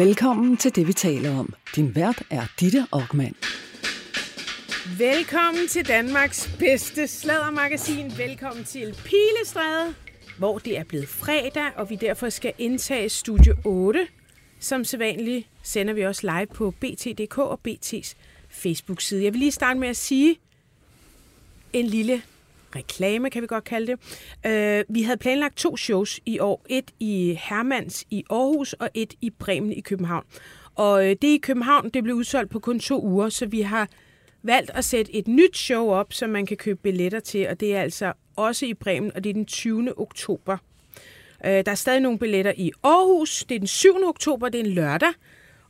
Velkommen til det, vi taler om. Din vært er Ditte Aukmann. Velkommen til Danmarks bedste sladdermagasin. Velkommen til Pilestræde, hvor det er blevet fredag, og vi derfor skal indtage Studio 8. Som sædvanligt sender vi også live på BT.dk og BT's Facebook-side. Jeg vil lige starte med at sige en lille reklame, kan vi godt kalde det. Øh, vi havde planlagt to shows i år. Et i Hermans i Aarhus og et i Bremen i København. Og øh, det i København, det blev udsolgt på kun to uger, så vi har valgt at sætte et nyt show op, som man kan købe billetter til, og det er altså også i Bremen, og det er den 20. oktober. Øh, der er stadig nogle billetter i Aarhus. Det er den 7. oktober, det er en lørdag,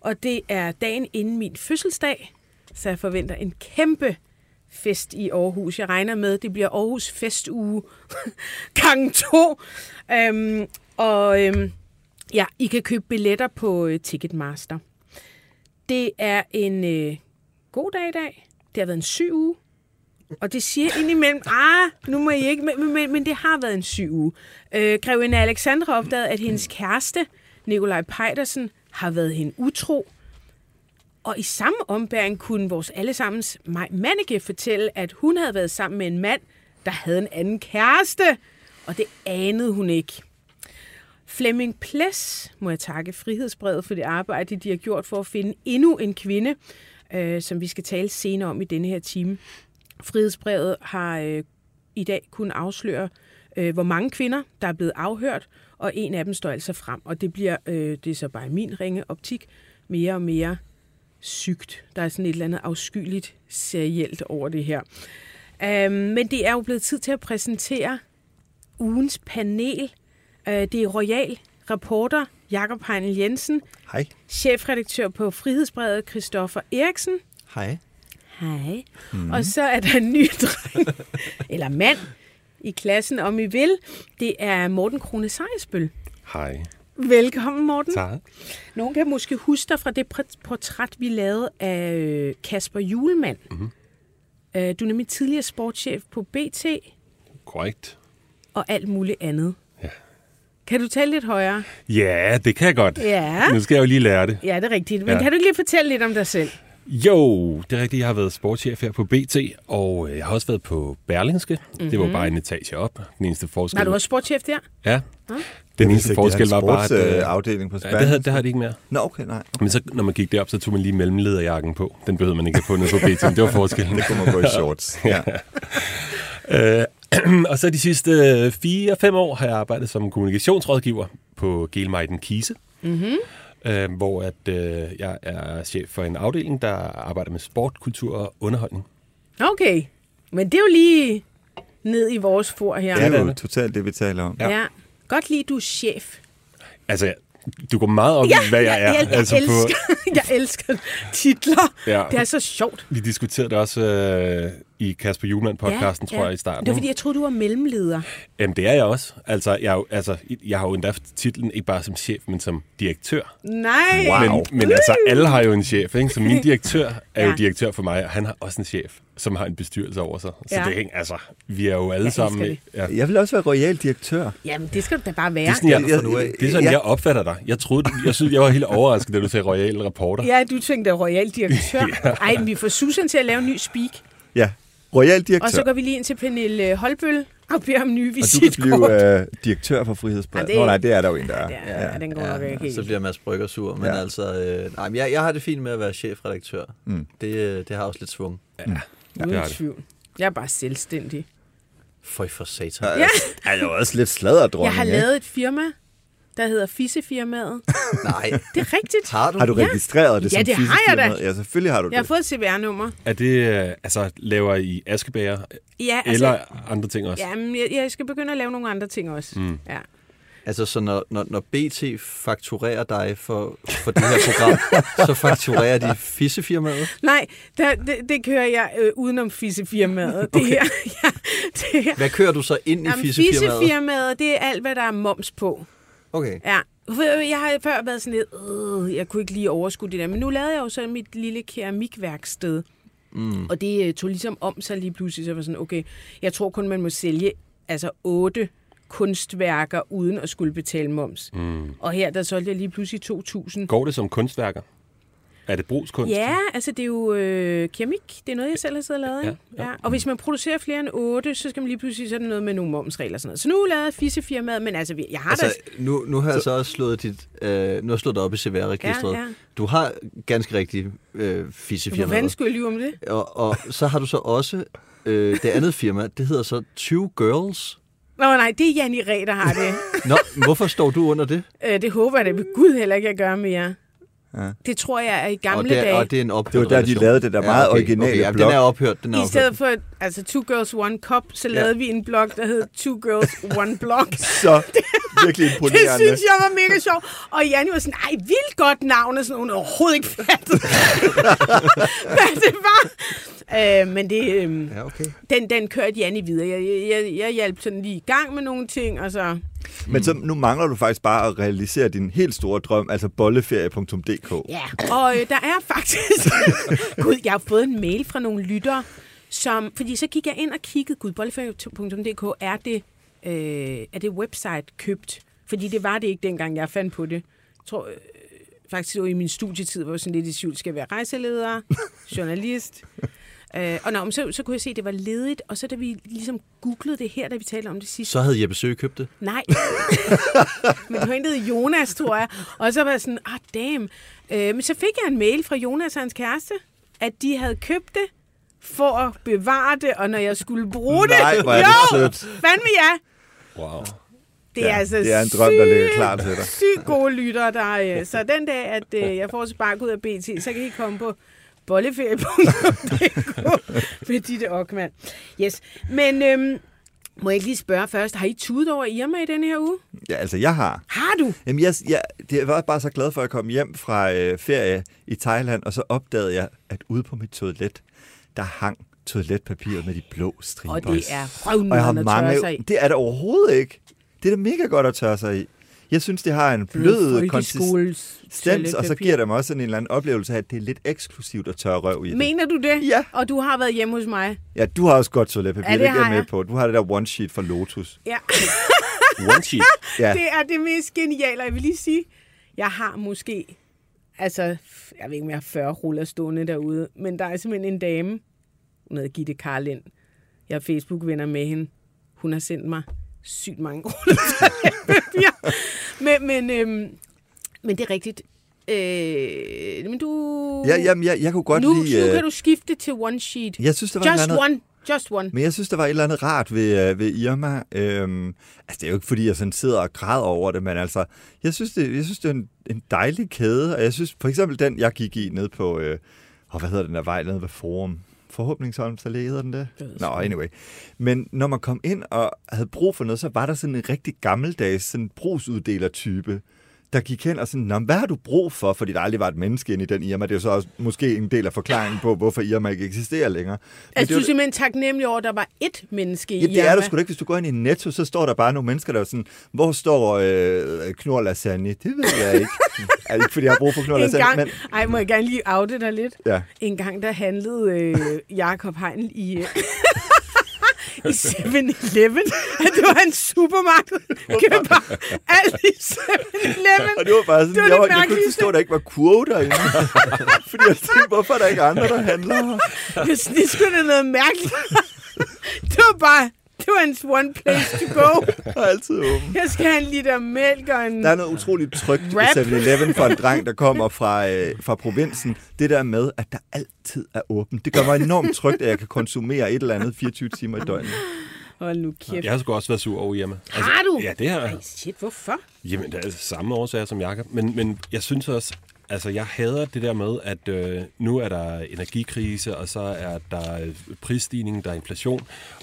og det er dagen inden min fødselsdag, så jeg forventer en kæmpe fest i Aarhus. Jeg regner med, at det bliver Aarhus Festuge gang to. Øhm, og øhm, ja, I kan købe billetter på øh, Ticketmaster. Det er en øh, god dag i dag. Det har været en syg uge. Og det siger indimellem, ah, nu må I ikke, men, men, men det har været en syg uge. Øh, Grevinde Alexandra opdagede, at hendes kæreste, Nikolaj Pejdersen, har været hende utro. Og i samme ombæring kunne vores allesammens Maj Manneke fortælle, at hun havde været sammen med en mand, der havde en anden kæreste, og det anede hun ikke. Flemming Ples må jeg takke Frihedsbrevet for det arbejde, de har gjort for at finde endnu en kvinde, øh, som vi skal tale senere om i denne her time. Frihedsbrevet har øh, i dag kun afsløre, øh, hvor mange kvinder, der er blevet afhørt, og en af dem står altså frem, og det bliver, øh, det er så bare min ringe optik, mere og mere sygt. Der er sådan et eller andet afskyeligt serielt over det her. Um, men det er jo blevet tid til at præsentere ugens panel. Uh, det er Royal reporter Jakob Heinel Jensen. Hej. Chefredaktør på Frihedsbrevet Christoffer Eriksen. Hej. Hej. Mm. Og så er der en ny dreng, eller mand, i klassen, om I vil. Det er Morten Krone Sejsbøl. Hej. Velkommen, Morten. Tak. Nogen kan måske huske dig fra det portræt, vi lavede af øh, Kasper Julemand. Mm-hmm. Du er nemlig tidligere sportschef på BT. Korrekt. Og alt muligt andet. Ja. Kan du tale lidt højere? Ja, det kan jeg godt. Ja. Nu skal jeg jo lige lære det. Ja, det er rigtigt. Men Ja. kan du ikke lige fortælle lidt om dig selv? Jo, det er rigtigt. Jeg har været sportschef her på BT, og øh, jeg har også været på Berlingske. Mm-hmm. Det var bare en etage op. Den eneste forskel... Var du også sportschef der? Ja. Den eneste forskel var bare, at... øh, afdeling på Ja, det, havde, det har de ikke mere. Nå, okay, nej. Men så, når man gik derop, så tog man lige mellemlederjakken på. Den behøvede man ikke have fundet på BT, det var forskellen. Det kunne man gå i shorts. Ja. Øh, og så de sidste 4-5 år har jeg arbejdet som kommunikationsrådgiver på Gelmeiden Kise. Mm-hmm. Øh, hvor at, øh, jeg er chef for en afdeling, der arbejder med sport, kultur og underholdning. Okay. Men det er jo lige ned i vores for her. Det er jo totalt det, vi taler om. Ja. ja. Godt lige, du er chef. Altså, du går meget op i, hvad jeg er. Jeg, jeg, altså, elsker, jeg elsker titler. Ja. Det er så sjovt. Vi diskuterede det også øh, i Kasper Julemand-podcasten, tror jeg, i starten. Det var fordi, jeg troede, du var mellemleder. Jamen, det er jeg også. Altså, jeg, er jo, altså, jeg har jo endda titlen ikke bare som chef, men som direktør. Nej. Wow. Men, men altså, alle har jo en chef, ikke? Så min direktør er jo Ja. direktør for mig, og han har også en chef, som har en bestyrelse over sig. Så Ja. det er ikke, altså, vi er jo alle Jeg sammen... elsker Ja. Jeg vil også være royal direktør. Jamen, det skal du da bare være. Det er sådan, jeg, Jeg- jeg- det er sådan, ja. jeg opfatter dig. Jeg troede, jeg synes, jeg var helt overrasket, da du sagde royal reporter. Ja, du tænkte royal direktør. Ej, men vi får Susan til at lave en ny speak. Ja, royal direktør. Og så går vi lige ind til Pernille Holbøl og beder om nye og du kan visitkort. blive øh, direktør for Frihedsbrevet. Ja, Ja, det- Nå nej, det er der jo en, der er. Ja, ja, den går nok ikke helt. så bliver Mads Brygger sur. Men Ja. ja. altså, øh, nej, men jeg, jeg har det fint med at være chefredaktør. Mm. Det, øh, det har også lidt svung. Uden det har det. tvivl. Jeg er bare selvstændig. Føj for satan. Ja. Er jo også lidt sladerdronning, Jeg har lavet et firma, der hedder Fissefirmaet. Nej, Det er rigtigt. har du? Har du Ja. registreret det Ja, som det har jeg da. Ja, selvfølgelig har du Jeg har det. fået et CVR-nummer. Er det, øh, altså, laver I askebager, Ja, altså, eller andre ting også? Jamen, jeg, jeg skal begynde at lave nogle andre ting også. Mm. Ja. Altså, så når, når, når BT fakturerer dig for, for det her program, så fakturerer de fissefirmaet? Nej, der, det, det kører jeg øh, udenom fissefirmaet. Det her, ja, det her. Hvad kører du så ind i Jamen, fissefirmaet? fissefirmaet, det er alt, hvad der er moms på. Okay. Ja. Jeg har før været sådan lidt, øh, jeg kunne ikke lige overskue det der, men nu lavede jeg jo så mit lille keramikværksted. Mm. Og det øh, tog ligesom om sig lige pludselig, så var sådan, okay, jeg tror kun, man må sælge altså otte kunstværker uden at skulle betale moms. Mm. Og her der solgte jeg lige pludselig 2.000. Går det som kunstværker? Er det brugskunst? Ja, altså det er jo øh, keramik. Det er noget, jeg selv har siddet og lavet. Ja, Ja, ja. Og hvis man producerer flere end otte, så skal man lige pludselig så er det noget med nogle momsregler og sådan noget. Så nu lavede jeg fissefirmaet, men altså, jeg har Altså, da... nu, nu har jeg så også slået dit, øh, nu har slået dig op i CVR-registret. Ja, ja. Du har ganske rigtig øh, Hvor fissefirma. fanden skulle jeg lyve om det? Og, og så har du så også øh, det andet firma, det hedder så Two Girls. Nå nej, det er Janni Ræ, der har det. Nå, hvorfor står du under det? øh, det håber jeg da ved Gud heller ikke, jeg gør mere. Ja. Det tror jeg er i Og gamle det, er, dage. og det er en ophørt Det var der, de lavede det der meget okay, originale okay, ja, blog. Den er ophørt, den er I ophørt. stedet for altså Two Girls One Cup, så lavede vi en blog, der hed Two Girls One Blog. Så virkelig Det imponerende. synes jeg var mega sjovt. Og Janni var sådan, ej, vildt godt navn, og sådan, hun overhovedet ikke fattet, hvad det var. Øh, men det, øh, Ja, okay. den, den kørte Janni videre. Jeg, jeg, jeg, jeg hjalp sådan lige i gang med nogle ting, og så... Men så, nu mangler du faktisk bare at realisere din helt store drøm, altså bolleferie.dk. Ja, og øh, der er faktisk... Gud, jeg har fået en mail fra nogle lyttere, som... Fordi så gik jeg ind og kiggede, gud, bolleferie.dk, er det, øh, er det website købt? Fordi det var det ikke dengang, jeg fandt på det. Jeg tror, øh, faktisk det var i min studietid, hvor jeg sådan lidt i tvivl, skal jeg være rejseleder, journalist. Øh, og nå, så, så kunne jeg se, at det var ledigt, og så da vi ligesom googlede det her, da vi talte om det sidste, Så havde Jeppe Søge købt det. Nej. men det hed Jonas, tror jeg. Og så var jeg sådan, ah, damn. Øh, men så fik jeg en mail fra Jonas og hans kæreste, at de havde købt det for at bevare det, og når jeg skulle bruge det... Nej, hvor er det jo, sødt. fandme ja. Wow. Det er Ja, altså det er en drøm, der ligger sygt- klar til dig. Sygt gode lyttere, der øh, Så den dag, at øh, jeg får spark ud af BT, så kan I komme på bolleferie.dk med Ditte Ockmann. Yes. Men øhm, må jeg ikke lige spørge først, har I tudet over Irma i denne her uge? Ja, altså jeg har. Har du? Jamen, jeg, jeg, det, var bare så glad for, at jeg kom hjem fra øh, ferie i Thailand, og så opdagede jeg, at ude på mit toilet, der hang toiletpapiret med de blå striber. Og det er røvnederen at tørre sig i. Det er det overhovedet ikke. Det er da mega godt at tørre sig i. Jeg synes, det har en blød konsistens, og så giver det mig også sådan en eller anden oplevelse af, at det er lidt eksklusivt at tørre røv i det. Mener du det? Ja. Og du har været hjemme hos mig? Ja, du har også godt toiletpapir, Ja, det det, jeg med på. Du har det der one sheet fra Lotus. Ja. One sheet. Ja, Det er det mest geniale, jeg vil lige sige, jeg har måske, altså, jeg ved ikke, om jeg har 40 ruller stående derude, men der er simpelthen en dame, hun hedder Gitte Karlind, jeg er Facebook-venner med hende, hun har sendt mig sygt mange toiletpapir. men, men, øhm, men det er rigtigt. Øh, men du... ja jamen, jeg, jeg kunne godt nu, lide... nu øh, kan du skifte til one sheet. Jeg synes, der var Just andet... one. Just one. Men jeg synes, der var et eller andet rart ved, øh, ved Irma. Øhm, altså, det er jo ikke, fordi jeg sådan sidder og græder over det, men altså, jeg synes, det, jeg synes, det er en, en dejlig kæde, og jeg synes, for eksempel den, jeg gik i ned på, øh, og hvad hedder den der vej nede ved Forum? Forhåbningsholm, så hedder den det? Nå, sgu anyway. Men når man kom ind og havde brug for noget, så var der sådan en rigtig gammeldags sådan brugsuddeler-type, der gik hen og sådan, Nå, hvad har du brug for? Fordi der aldrig var et menneske inde i den Irma. Det er jo så også måske en del af forklaringen på, hvorfor Irma ikke eksisterer længere. Men Altså, det du er simpelthen taknemmelig over, at der var ét menneske i Ja, det er der sgu da ikke. Hvis du går ind i Netto, så står der bare nogle mennesker, der er sådan, hvor står øh, Knor Lasagne? Det ved jeg ikke. det ikke, fordi jeg har brug for Knor Lasagne? gang, Men, ej, må jeg gerne lige oute dig lidt? ja. En gang, der handlede øh, Jakob Heinl i, øh, i 7-Eleven. Det var en supermarked. Køb bare alt i 7-Eleven. Og det var bare sådan, Det var jeg, var, jeg kunne ikke forstå, at der ikke var kurve derinde. fordi jeg tænkte, hvorfor er der ikke andre, der handler her? Det, det skulle da noget mærkeligt. Det var bare, det var hans one place to go. Er altid åben. Jeg skal have en liter mælk og en... Der er noget utroligt trygt i Rap. 7-Eleven for en dreng, der kommer fra, øh, fra provinsen. Det der med, at der altid er åbent. Det gør mig enormt trygt, at jeg kan konsumere et eller andet 24 timer i døgnet. Hold nu kæft. Jeg har sgu også været sur over hjemme. Har du? Ja, det har jeg. Ej, shit, hvorfor? Jamen, det er altså samme årsager som Jakob. Men, men jeg synes også, altså jeg hader det der med, at øh, nu er der energikrise, og så er der øh, prisstigning, der er inflation,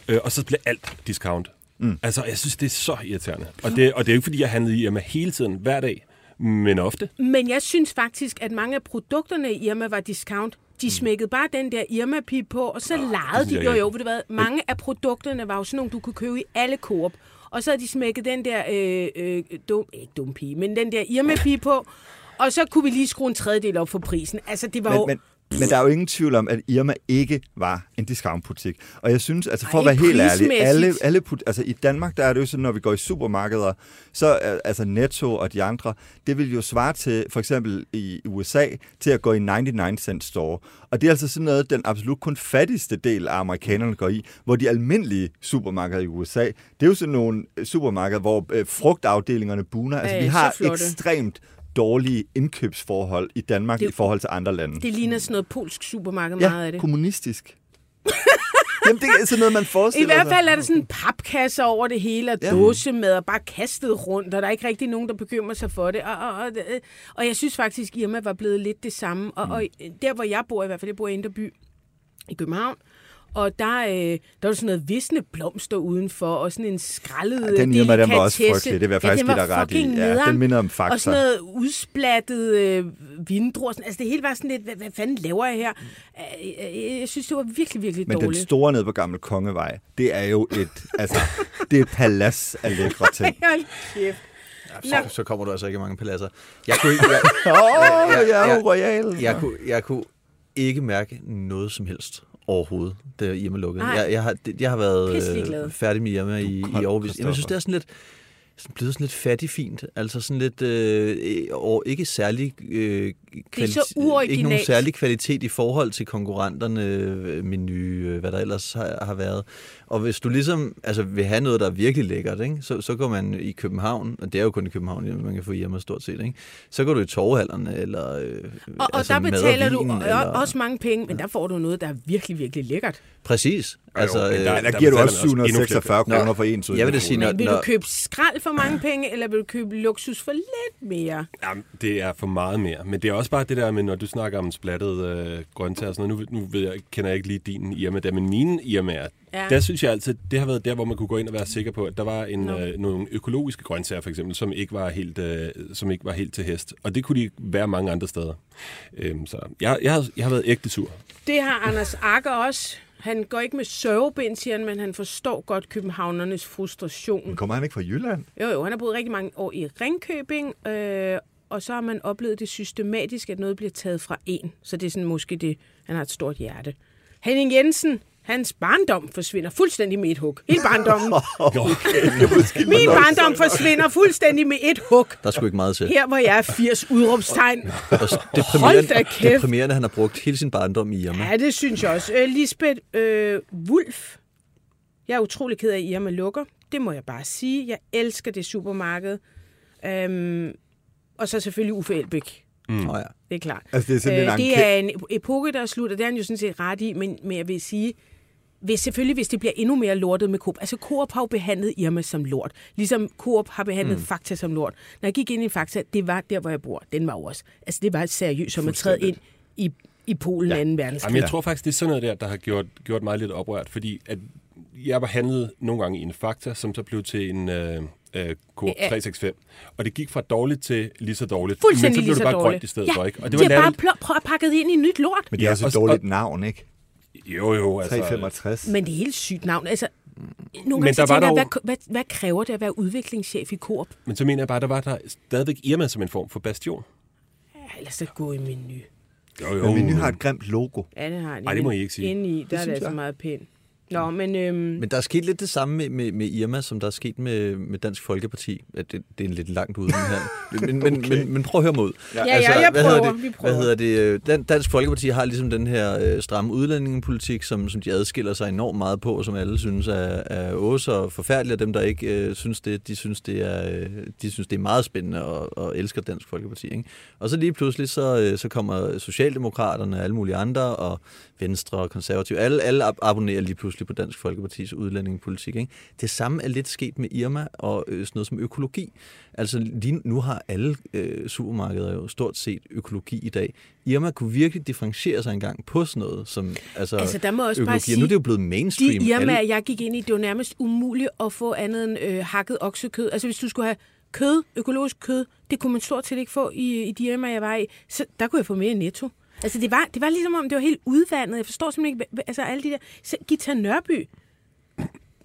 øh, og så bliver alt discount. Mm. Altså, jeg synes, det er så irriterende. Og det, og det er jo ikke, fordi jeg handlede i Irma hele tiden, hver dag, men ofte. Men jeg synes faktisk, at mange af produkterne i Irma var discount. De smækkede bare den der Irma-pip på, og så oh, legede synes de. Jo, jo, ved du hvad? Mange af produkterne var jo sådan nogle, du kunne købe i alle Coop. Og så havde de smækket den der, øh, øh, dum, ikke dum pige, men den der Irma-pip på. Og så kunne vi lige skrue en tredjedel op for prisen. Altså, det var Men- jo men- Men der er jo ingen tvivl om, at Irma ikke var en discountbutik. Og jeg synes, altså for Ej, at være helt ærlig, alle, alle put, altså i Danmark, der er det jo sådan, når vi går i supermarkeder, så er- altså Netto og de andre, det vil jo svare til, for eksempel i USA, til at gå i 99 cent store. Og det er altså sådan noget, den absolut kun fattigste del af amerikanerne går i, hvor de almindelige supermarkeder i USA, det er jo sådan nogle øh, supermarkeder, hvor øh, frugtafdelingerne buner. Altså Ja, vi har ekstremt dårlige indkøbsforhold i Danmark Det- i forhold til andre lande. Det ligner sådan noget polsk supermarked, Ja, meget af det. kommunistisk. Jamen, det er sådan noget, man I forestiller hvert sig. fald er der sådan en papkasse over det hele, og Ja. dåsemad, og bare kastet rundt, og der er ikke rigtig nogen, der bekymrer sig for det. Og, og, og, og jeg synes faktisk, Irma var blevet lidt det samme. Og, og der, hvor jeg bor, i hvert fald, jeg bor i Indreby i København, og der, øh, der var sådan noget visne blomster udenfor, og sådan en skrællet Ja, den Irma, den var også frygtelig. Det vil jeg faktisk ja, give den dig var ret i. fucking Ja, den minder om Fakta. Og sådan noget udsplattet øh, vindruer. Sådan, altså det hele var sådan lidt, hvad, hvad fanden laver jeg her? Øh, øh, Jeg synes, det var virkelig, virkelig Men den dårligt. store nede på Gamle Kongevej, det er jo et, altså, det er et palads af lækre ting. Hold kæft. Ja, så, så kommer du altså ikke i mange paladser. Jeg kunne ikke, jeg, Åh, oh, jeg er ja. jo royal. jeg, kunne, jeg kunne ikke mærke noget som helst overhovedet, da Irma lukkede. Jeg, jeg, har, jeg har været øh, færdig med Irma i, i overvis. Jamen, jeg synes, det er sådan lidt sådan blevet sådan lidt fattigfint. Altså sådan lidt, øh, og ikke særlig øh, så ikke nogen særlig kvalitet i forhold til konkurrenterne, øh, menu, øh, hvad der ellers har, har været. Og hvis du ligesom altså, vil have noget, der er virkelig lækkert, ikke? Så, så går man i København, og det er jo kun i København, man kan få Irma stort set, ikke? så går du i torvehallerne, eller øh, Og, og altså der betaler du vin, eller... også mange penge, men der får du noget, der er virkelig, virkelig lækkert. Præcis. Altså, men øh, der- der der giver du også man også endnu flere 746 penge. kroner for en tur. Jeg vil da sige, når, vil du købe skrald for mange penge, eller vil du købe luksus for lidt mere? Jamen, det er for meget mere. Men det er også bare det der med, når du snakker om splattet øh, grøntsager og sådan noget. Nu, nu ved jeg, kender jeg ikke lige din Irma der, men mine Irmaer, Ja. der synes jeg altid, det har været der, hvor man kunne gå ind og være sikker på, at der var en, Nå. øh, nogle økologiske grøntsager for eksempel, som ikke var helt, øh, som ikke var helt til hest. Og det kunne de være mange andre steder. Øhm, så jeg, jeg, har, jeg har været ægte sur. Det har Anders Akker også. Han går ikke med sørgebind, siger han, men han forstår godt københavnernes frustration. Kommer han ikke fra Jylland? Jo, jo, han har boet rigtig mange år i Ringkøbing, øh, og så har man oplevet det systematisk, at noget bliver taget fra en. Så det er sådan måske det, han har et stort hjerte. Henning Jensen, hans barndom forsvinder fuldstændig med et hug. Hele barndommen. Min barndom forsvinder fuldstændig med et hug. der er sgu ikke meget til. Her, hvor jeg er 80 udråbstegn. Og Hold da deprimerende, kæft. deprimerende, han har brugt hele sin barndom i Irma. Ja, det synes jeg også. Øh, Lisbeth øh, Wulf. Jeg er utrolig ked af, at Irma lukker. Det må jeg bare sige. Jeg elsker det supermarked. Øhm, og så selvfølgelig Uffe Elbæk. Mm. Oh, ja. Det er klart. Altså, det er sådan en det er en epoke, der er slut, og det er han jo sådan set ret i, men, men jeg vil sige, hvis, selvfølgelig hvis det bliver endnu mere lortet med Coop. Altså Coop har jo behandlet Irma som lort. Ligesom Coop har behandlet mm. Fakta som lort. Når jeg gik ind i Fakta, det var der, hvor jeg bor. Den var jo også. Altså det var seriøst som at træde ind i, i Polen ja. 2. verdenskrig. Jamen, jeg tror faktisk, det er sådan noget der, der har gjort, gjort mig lidt oprørt, fordi at jeg var handlet nogle gange i en Fakta, som så blev til en øh, øh, Coop Ja. 365. Og det gik fra dårligt til lige så dårligt. Fuldstændig men så blev lige det så bare dårligt. grønt i stedet ja, for, ikke? Og de det var har bare pl- prø- pakket ind i nyt lort. Men det er Ja, også et og- dårligt og- navn, ikke? Jo, jo, altså... 365. Men det er helt sygt navn. Altså, nogle Men gange der var tænker jeg, hvad, hvad, hvad kræver det at være udviklingschef i Coop? Men så mener jeg bare, der var der stadigvæk Irma som en form for bastion. Ja, ellers så gå i menu. Jo, jo. Men Menu har et grimt logo. Ja, det har de. Ej, det må I ikke sige. Inde i, der er det altså jeg. meget pænt. Nå, men... Øhm, Men der er sket lidt det samme med, med, med Irma, som der er sket med, med Dansk Folkeparti. Ja, Det, det er en lidt langt ude her. Men, men, okay. men, men prøv at høre mod. Ja, ja, jeg hvad hedder prøver, det? vi prøver. Hvad hedder det? øh, Dan, Dansk Folkeparti har ligesom den her øh, stramme udlændingepolitik, som, som de adskiller sig enormt meget på, og som alle synes er, er åh så forfærdeligt, og dem, der ikke øh, synes det, de synes, det er, øh, de synes, det er meget spændende og, og elsker Dansk Folkeparti. Ikke? Og så lige pludselig, så, øh, så kommer Socialdemokraterne og alle mulige andre, og Venstre og Konservative, alle, alle ab- abonnerer lige pludselig på Dansk Folkepartis udlændingepolitik. Ikke? Det samme er lidt sket med Irma og øh, sådan noget som økologi. Altså lige nu har alle øh, supermarkeder jo stort set økologi i dag. Irma kunne virkelig differentiere sig engang på sådan noget som altså, Altså, der må også bare økologi. sige, og nu er det jo blevet mainstream. de Irma, Alle- jeg gik ind i, det var nærmest umuligt at få andet end øh, hakket oksekød. Altså, hvis du skulle have kød, økologisk kød, det kunne man stort set ikke få i, i de Irma, jeg var i. Så der kunne jeg få mere netto. Altså, det var, det var ligesom om, det var helt udvandet. Jeg forstår simpelthen ikke, altså alle de der... Gita Nørby,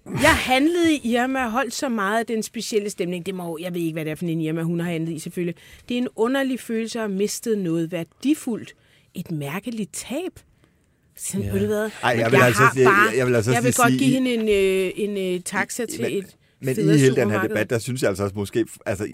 jeg handlede i Irma og holdt så meget af den specielle stemning. Det må, jeg ved ikke, hvad det er for en Irma, hun har handlet i selvfølgelig. Det er en underlig følelse at have mistet noget værdifuldt et mærkeligt tab. Så, ja. ved du hvad? Ej, jeg vil jeg altså har sige- bare, jeg- jeg vil altså jeg vil sige- godt give hende en, øh, en øh, taxa til Men- et Men i hele den her debat, der synes jeg altså også måske, altså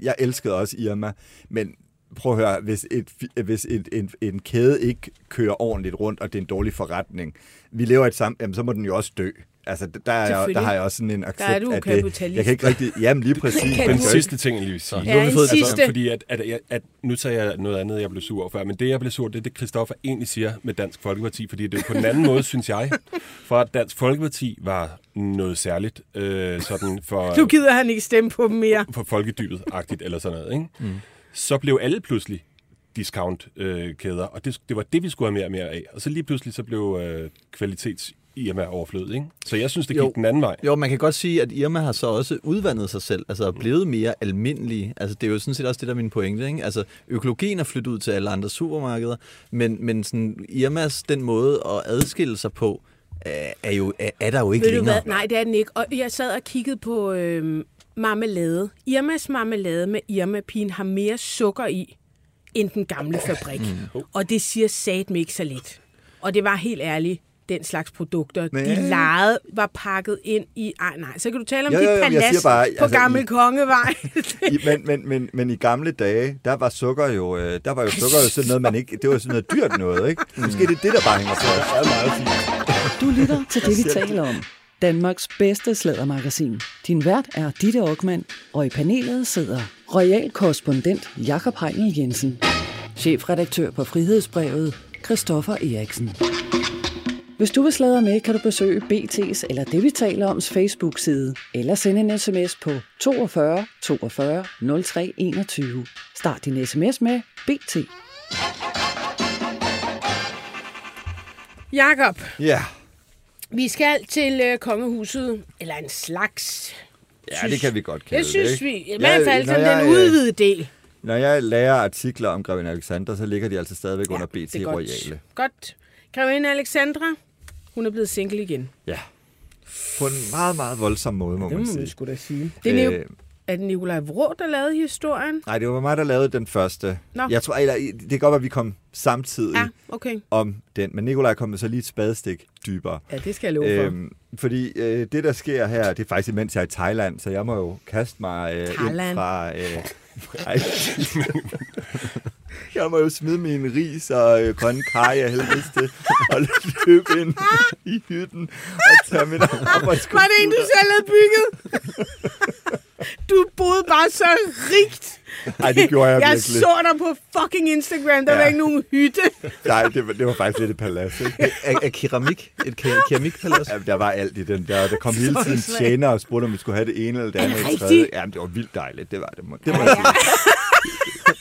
jeg elskede også Irma, men prøv at høre, hvis, et, hvis et, en, en kæde ikke kører ordentligt rundt, og det er en dårlig forretning, vi lever et sammen, jamen så må den jo også dø. Altså, der, er jeg, der har jeg også sådan en accept er du af det. Jeg kan ikke rigtig... Jamen, lige præcis. Den du- sidste ting, jeg lige vil sige. Så, Ja, en fået- sidste. Fordi at, at, at, at, nu tager jeg noget andet, jeg blev sur over før, men det, jeg blev sur, det er det, Christoffer egentlig siger med Dansk Folkeparti, fordi det er på den anden måde, synes jeg, for at Dansk Folkeparti var noget særligt, øh, sådan for, Nu gider han ikke stemme på dem mere. for folkedybet-agtigt eller sådan noget, ikke? Mm. Så blev alle pludselig discount-kæder, og det, det var det, vi skulle have mere og mere af. Og så lige pludselig så blev øh, kvalitets Irma overflødet, ikke? Så jeg synes, det gik Jo. den anden vej. Jo, man kan godt sige, at Irma har så også udvandet sig selv, altså er blevet mere almindelig. Altså det er jo sådan set også det, der er min pointe. Ikke? Altså økologien er flyttet ud til alle andre supermarkeder, men, men sådan, Irmas, den måde at adskille sig på, er, er, jo, er, er der jo ikke Ved du længere. hvad? Nej, det er den ikke. Og jeg sad og kiggede på øh, marmelade. Irmas marmelade med Irma-pigen har mere sukker i, end den gamle fabrik. Mm. Og det siger satme ikke så lidt. Og det var helt ærligt den slags produkter, Men- de legede, var pakket ind i... Ej, nej, så kan du tale om Jo, dit jo, jo, jeg palads bare, på altså, Gammel i- Kongevej. I, men, men, men, men i gamle dage, der var sukker jo, øh, der var jo sukker jo sådan noget, man ikke, det var sådan noget dyrt noget, ikke? Måske det er det, der bare hænger på. Det er meget fint. Du lytter til det, vi taler om. Danmarks bedste slædermagasin. Din vært er Ditte Aukmann, og i panelet sidder royal korrespondent Jakob Heinel Jensen, chefredaktør på Frihedsbrevet Christoffer Eriksen. Hvis du vil sladre med, kan du besøge BT's eller det, vi taler oms Facebook-side, eller sende en sms på 42 42 03 21. Start din sms med BT. Jakob, Ja, vi skal til øh, kongehuset, eller en slags... ja det kan vi godt kalde Det synes ikke? vi. I Ja, hvert fald som jeg, den øh, udvidede del. Når jeg lærer artikler om Grevin Alexander, så ligger de altså stadigvæk under BT det er godt. Royale. Godt. Grevinde Alexandra, hun er blevet single igen. Ja. På en meget, meget voldsom måde, må Det man må man sige. sgu da sige. Det er, øh, er det Nikolaj Vrå, der lavede historien? nej, det var mig, der lavede den første. Nå. Jeg tror, eller, det kan godt være, at vi kom samtidig Ja, okay. om den, men Nikolaj kom så lige et spadestik dybere. Ja, det skal jeg love for. Øhm, fordi øh, det, der sker her, det er faktisk imens jeg er i Thailand, så jeg må jo kaste mig øh, ind fra... Øh. jeg må jo smide min ris og øh, grønne kaj af helvedes til, og løbe ind i hytten og tage min arbejdscomputer. Var det en, du selv havde bygget? du boede bare så rigt. Ej, det gjorde jeg, Jeg virkelig. så dig på fucking Instagram. Der Ja. var ikke nogen hytte. Nej, det var, det var faktisk lidt et palads, ikke? Af, af keramik? Et ke- keramikpalads? Ja, der var alt i den der. Der kom hele tiden tjener og spurgte, om vi skulle have det ene eller det andet. det eller rigtigt? tredje. Jamen, det var vildt dejligt. Det var det. må- Det må jeg sige.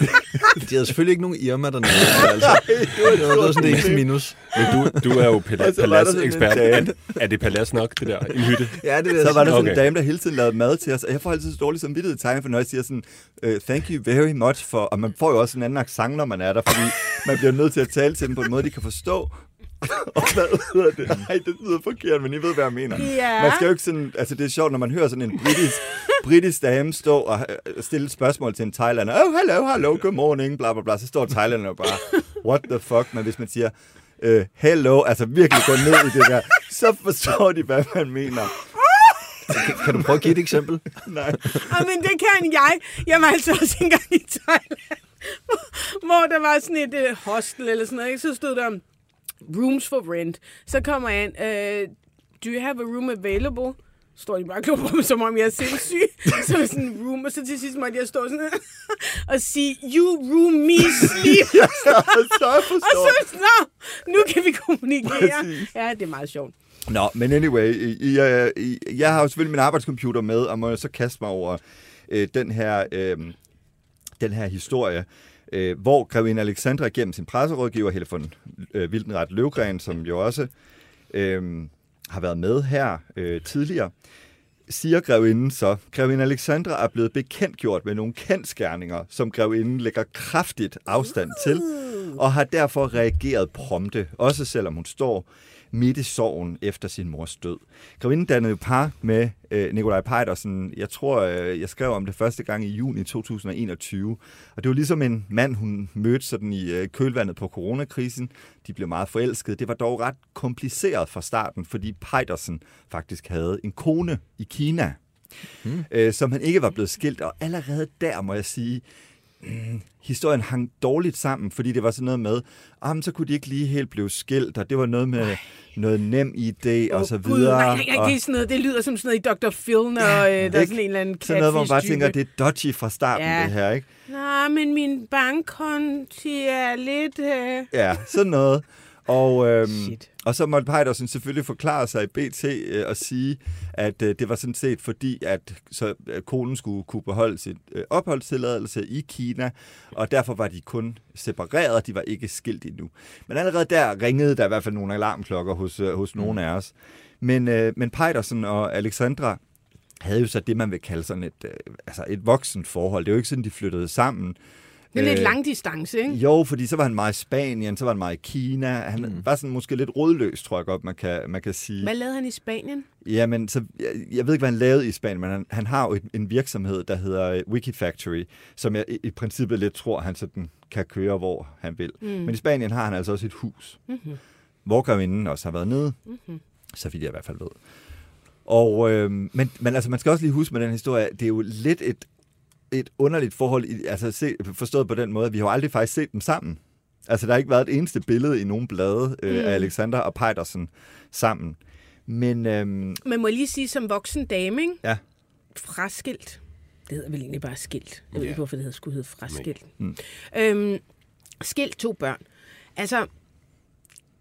De havde selvfølgelig ikke nogen Irma dernede. Altså. Det var, det var sådan det eneste minus. Men du, du er jo pala- Og så var der sådan en paladsekspert. Er, er det palads nok, det der? En hytte? Ja, det jeg Så var der sådan en Okay. dame, der hele tiden lavede mad til os, og jeg får altid så dårligt samvittighed i tegn, for når jeg siger sådan, uh, thank you very much for, og man får jo også en anden accent, når man er der, fordi man bliver nødt til at tale til dem på en måde, de kan forstå. og hvad hedder det? Nej, det lyder forkert, men I ved, hvad jeg mener. Ja. Man skal jo ikke sådan, altså det er sjovt, når man hører sådan en britisk, britisk dame stå og øh, stille et spørgsmål til en thailander. Oh, hello, hello, good morning, bla bla bla. Så står thailander og bare, what the fuck? Men hvis man siger, øh, hello, altså virkelig gå ned i det der, så forstår de, hvad man mener. Kan du prøve at give et eksempel? Nej. Og men det kan jeg. Jeg var altså også engang i Thailand, hvor der var sådan et øh, hostel eller sådan noget. Ikke? Så stod der rooms for rent. Så kommer jeg ind. Øh, do you have a room available? Står de bare og klubber mig, som om jeg er sindssyg. Så er sådan en room, og så til sidst måtte jeg stå sådan og sige, you room me sleep. Ja, så jeg og så, nå, nu kan vi kommunikere. Præcis. Ja, det er meget sjovt. Nå, men anyway, I, I, øh, jeg har jo selvfølgelig min arbejdscomputer med, og må så kaste mig over øh, den, her, øh, den her historie, øh, hvor Grevinde Alexandra gennem sin presserådgiver, Helle von øh, Wildenret Løvgren, som jo også øh, har været med her øh, tidligere, siger grevinden så, grevinde Alexandra er blevet bekendtgjort med nogle kendskærninger, som grevinden lægger kraftigt afstand til, og har derfor reageret prompte, også selvom hun står midt i sorgen efter sin mors død. Grevinden dannede par med øh, Nikolaj Pejdersen. Jeg tror, øh, jeg skrev om det første gang i juni 2021. Og det var ligesom en mand, hun mødte sådan i øh, kølvandet på coronakrisen. De blev meget forelskede. Det var dog ret kompliceret fra starten, fordi Pejdersen faktisk havde en kone i Kina, hmm. øh, som han ikke var blevet skilt. Og allerede der må jeg sige, mm, historien hang dårligt sammen, fordi det var sådan noget med, ah, så kunne de ikke lige helt blive skilt, og det var noget med Ej. noget nem idé oh, og så videre. Gud, nej, nej, nej, det, er sådan noget, det lyder som sådan noget i Dr. Phil, når ja, øh, der er sådan en eller anden Sådan noget, hvor man bare tænker, det er dodgy fra starten, ja. det her, ikke? Nej, men min bankkonti er lidt... Øh... Ja, sådan noget. Og, øhm, og så måtte Pejdersen selvfølgelig forklare sig i BT øh, og sige, at øh, det var sådan set fordi, at så, øh, konen skulle kunne beholde sit øh, opholdstilladelse i Kina, og derfor var de kun separeret, de var ikke skilt endnu. Men allerede der ringede der i hvert fald nogle alarmklokker hos, øh, hos mm. nogle af os. Men, øh, men Pejdersen og Alexandra havde jo så det, man vil kalde sådan et, øh, altså et voksen forhold. Det er jo ikke sådan, de flyttede sammen. Det er lidt øh, langdistance, ikke? Jo, fordi så var han meget i Spanien, så var han meget i Kina. Han mm. var sådan måske lidt rådløs, tror jeg godt, man kan, man kan sige. Hvad lavede han i Spanien? Jamen, så, jeg, jeg ved ikke, hvad han lavede i Spanien, men han, han har jo et, en virksomhed, der hedder Wikifactory, som jeg i, i princippet lidt tror, han sådan kan køre, hvor han vil. Mm. Men i Spanien har han altså også et hus, mm-hmm. hvor grevinden også har været nede, mm-hmm. så vidt jeg i hvert fald ved. Og, øh, men, men altså, man skal også lige huske med den historie, det er jo lidt et et underligt forhold, altså se, forstået på den måde, at vi har aldrig faktisk set dem sammen. Altså, der har ikke været et eneste billede i nogen blade øh, mm. af Alexander og Pejdersen sammen. Men, øhm, Men må jeg lige sige, som voksen dame, ikke? Ja. Fraskilt. Det hedder vel egentlig bare skilt. Jeg ved ikke, hvorfor det hedder, skulle hedde fraskilt. Mm. Øhm, skilt to børn. Altså,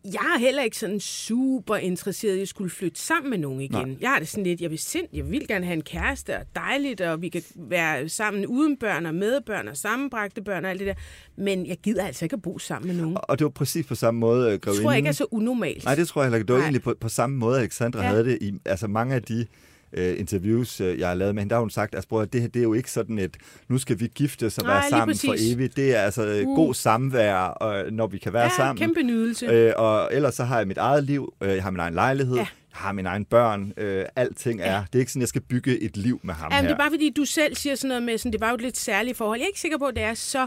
jeg er heller ikke sådan super interesseret i at skulle flytte sammen med nogen igen. Nej. Jeg har det sådan lidt, jeg vil, sind, jeg vil gerne have en kæreste, og dejligt, og vi kan være sammen uden børn og med børn og sammenbragte børn og alt det der. Men jeg gider altså ikke at bo sammen med nogen. Og det var præcis på samme måde, Grevinden. Det tror jeg ikke er så unormalt. Nej, det tror jeg heller ikke. Det var Nej. egentlig på, på samme måde, Alexandra ja. havde det i altså mange af de øh, interviews, øh, jeg har lavet med hende, der har hun sagt, altså, at det her det er jo ikke sådan et, nu skal vi gifte os og være sammen præcis. for evigt. Det er altså øh, uh. god samvær, og, når vi kan være ja, sammen. kæmpe nydelse. Øh, og ellers så har jeg mit eget liv, øh, jeg har min egen lejlighed, ja. Jeg har mine egne børn, øh, alting er. Ja. Det er ikke sådan, jeg skal bygge et liv med ham ja, her. det er bare fordi, du selv siger sådan noget med, sådan, det var jo et lidt særligt forhold. Jeg er ikke sikker på, at det er så...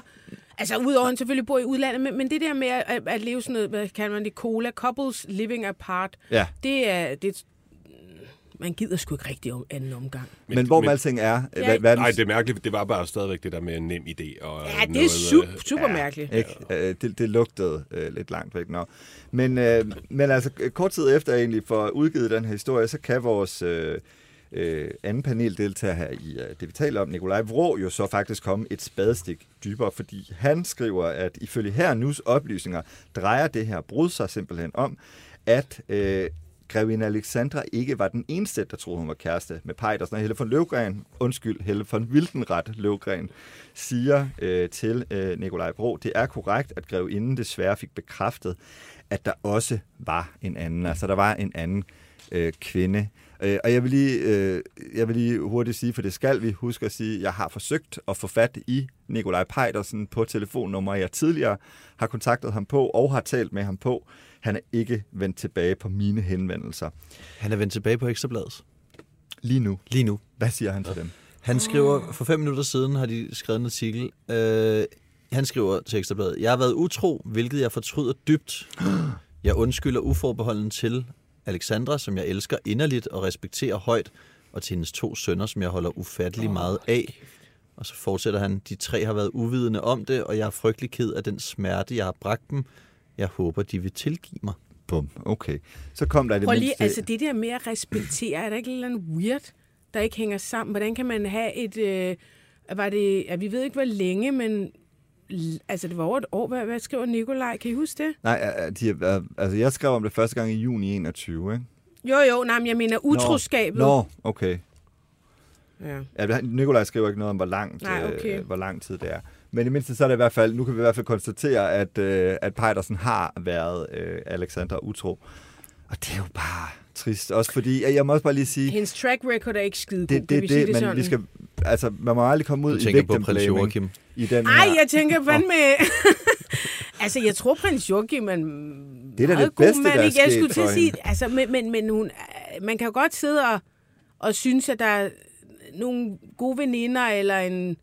Altså, udover at han selvfølgelig bor i udlandet, men, men det der med at, at leve sådan noget, hvad kalder man det, cola, couples living apart, ja. det, er, det, man gider sgu ikke rigtig om anden omgang. Men, men hvor men, alting er... Ja. Hvad, hvad nej, det er mærkeligt. Det var bare stadigvæk det der med en nem idé. Og ja, det er super, øh, super ja, mærkeligt. Ikke? Ja. Øh, det, det lugtede uh, lidt langt væk. Nå. Men, uh, men altså, kort tid efter egentlig for udgivet den her historie, så kan vores... Uh, øh, anden paneldeltager her i uh, det, vi taler om, Nikolaj Vrå, jo så faktisk komme et spadestik dybere, fordi han skriver, at ifølge her nus oplysninger drejer det her brud sig simpelthen om, at øh, grevinde Alexandra ikke var den eneste, der troede, hun var kæreste med Pejdersen. Helle von Løvgren, undskyld, Helle von Wildenret Løvgren, siger øh, til øh, Nikolaj Bro, det er korrekt, at grevinden desværre fik bekræftet, at der også var en anden. Altså, der var en anden øh, kvinde. Øh, og jeg vil, lige, øh, jeg vil lige hurtigt sige, for det skal vi huske at sige, jeg har forsøgt at få fat i Nikolaj Pejdersen på telefonnummer, jeg tidligere har kontaktet ham på og har talt med ham på. Han er ikke vendt tilbage på mine henvendelser. Han er vendt tilbage på Ekstrabladet. Lige nu. Lige nu. Hvad siger han til dem? Han skriver, for fem minutter siden har de skrevet en artikel. Øh, han skriver til Ekstrabladet, Jeg har været utro, hvilket jeg fortryder dybt. Jeg undskylder uforbeholden til Alexandra, som jeg elsker inderligt og respekterer højt, og til hendes to sønner, som jeg holder ufattelig meget af. Og så fortsætter han, de tre har været uvidende om det, og jeg er frygtelig ked af den smerte, jeg har bragt dem. Jeg håber, de vil tilgive mig. Bum, okay. Så kom der det Prøv lige, mindste... altså det der med at respektere, er der ikke noget weird, der ikke hænger sammen? Hvordan kan man have et... Øh, var det, ja, vi ved ikke, hvor længe, men altså det var over et år. Hvad, hvad skriver Nikolaj? Kan I huske det? Nej, de, altså jeg skrev om det første gang i juni 21, ikke? Jo, jo, nej, men jeg mener utroskabet. Nå, Nå okay. Ja. ja Nikolaj skriver ikke noget om, hvor langt, nej, okay. øh, hvor lang tid det er. Men i mindste så er det i hvert fald, nu kan vi i hvert fald konstatere, at, øh, at Pejdersen har været øh, Alexander utro. Og det er jo bare trist. Også fordi, jeg må også bare lige sige... Hendes track record er ikke skide det, god, det, det, det, men sådan? vi skal, altså, man må aldrig komme ud du i victim på prins Joachim. I den Ej, her. jeg tænker fandme... Altså, jeg tror, prins Joachim er en Det er da meget det god bedste, mand, der er ikke? Jeg sket skulle til for at sige, altså, men, men, men hun, man kan jo godt sidde og, og synes, at der er nogle gode veninder, eller en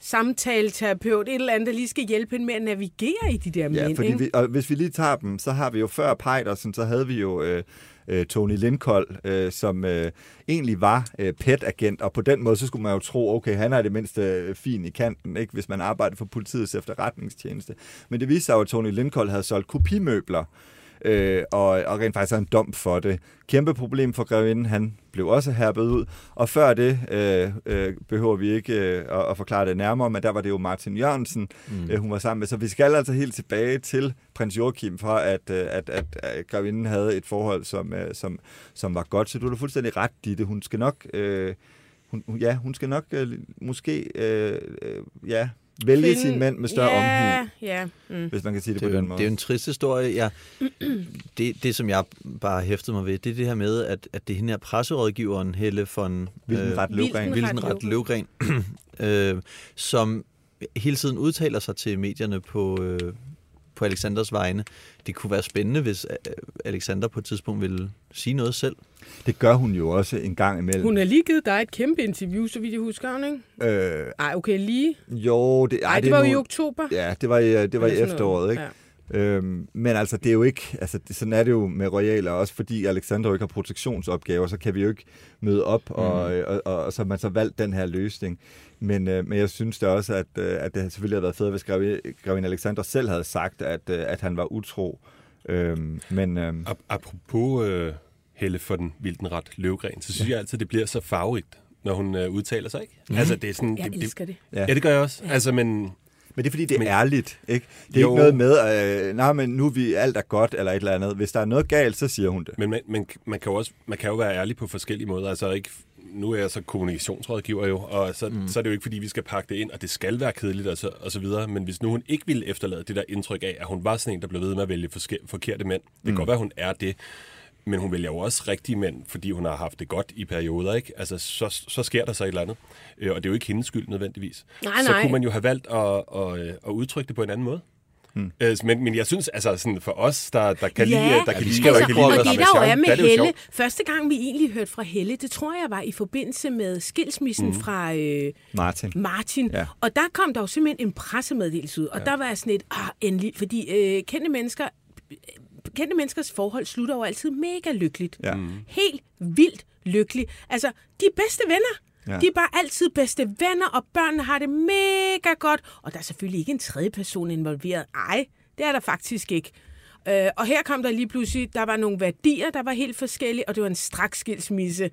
samtaleterapeut, et eller andet, der lige skal hjælpe hende med at navigere i de der Ja, mænd, fordi ikke? vi, og hvis vi lige tager dem, så har vi jo før Pejdersen, så havde vi jo øh, øh, Tony Lindkold, øh, som øh, egentlig var øh, PET-agent, og på den måde, så skulle man jo tro, okay, han er det mindste øh, fin i kanten, ikke, hvis man arbejder for politiets efterretningstjeneste. Men det viste sig jo, at Tony Lindkold havde solgt kopimøbler, øh, og, og rent faktisk havde en dom for det. Kæmpe problem for grevinden, han blev også herpet ud, og før det øh, øh, behøver vi ikke øh, at, at forklare det nærmere, men der var det jo Martin Jørgensen, mm. øh, hun var sammen med. Så vi skal altså helt tilbage til prins Joachim for, at, øh, at, at, at grevinden havde et forhold, som, øh, som, som var godt. Så du da fuldstændig ret i det. Hun skal nok... Øh, hun, hun- ja, hun skal nok øh, måske øh, øh, ja, vælge Finde- sin mænd med større ja, omhu, Ja, mm. hvis man kan sige det, Det på den en, måde. det er jo en trist historie. Ja. Det, det, som jeg bare hæftede mig ved, det er det her med, at, at det er hende her presserådgiveren, Helle von Wildenret Løvgren. Wildenret. Wildenret Løvgren, øh, som hele tiden udtaler sig til medierne på, øh, på Alexanders vegne. Det kunne være spændende, hvis øh, Alexander på et tidspunkt ville sige noget selv. Det gør hun jo også en gang imellem. Hun har lige givet dig et kæmpe interview, så vidt jeg husker, hun, ikke? Øh, Ej, okay, lige. jo, det, Ej, ej, det var jo i oktober. Ja, det var i, det var i noget. ikke? Ja. Øhm, men altså, det er jo ikke, altså, det, sådan er det jo med royaler, også fordi Alexander jo ikke har protektionsopgaver, så kan vi jo ikke møde op, mm. og, og, og, og så har man så valgt den her løsning. Men, øh, men jeg synes da også, at, øh, at det selvfølgelig havde været fedt, hvis Grevin, Alexander selv havde sagt, at, øh, at han var utro. Øhm, men Ap- apropos øh, Helle for den Vildenret Løvgren, så synes ja. jeg altid, det bliver så farverigt, når hun øh, udtaler sig, ikke? Mm. Altså, det er sådan... Jeg det, det, elsker det. ja. ja, det gør jeg også. Ja. Altså, men... Men det er fordi, det er Men- ærligt, ikke? Det er Jo. ikke noget med, øh, nej, men nu er vi alt er godt, eller et eller andet. Hvis der er noget galt, så siger hun det. Men man, man, man, kan jo også, man kan jo være ærlig på forskellige måder. Altså ikke, nu er jeg så kommunikationsrådgiver jo, og så, mm. så er det jo ikke, fordi vi skal pakke det ind, og det skal være kedeligt og så, og så videre. Men hvis nu hun ikke ville efterlade det der indtryk af, at hun var sådan en, der blev ved med at vælge forske, forkerte mænd. Det kan mm. godt være, hun er det. Men hun vælger jo også rigtige mænd, fordi hun har haft det godt i perioder, ikke? Altså, så, så sker der så et eller andet. Øh, og det er jo ikke hendes skyld nødvendigvis. Nej, så nej. kunne man jo have valgt at, at, at, at udtrykke det på en anden måde. Hmm. Men, men jeg synes, altså sådan for os, der, der kan Ja, lide, der kan vi lide, skal jo der ikke lide at Og det der jo er med der det jo Helle, første gang vi egentlig hørte fra Helle, det tror jeg var i forbindelse med skilsmissen mm. fra øh, Martin. Martin. Ja. Og der kom der jo simpelthen en pressemeddelelse ud, og ja. der var jeg sådan et, ah, endelig, fordi øh, kendte mennesker, øh, kendte menneskers forhold slutter jo altid mega lykkeligt. Ja. Helt vildt lykkeligt. Altså, de er bedste venner. Ja. Ja. De er bare altid bedste venner, og børnene har det mega godt. Og der er selvfølgelig ikke en tredje person involveret. Ej, det er der faktisk ikke. Øh, og her kom der lige pludselig, der var nogle værdier, der var helt forskellige, og det var en straks skilsmisse.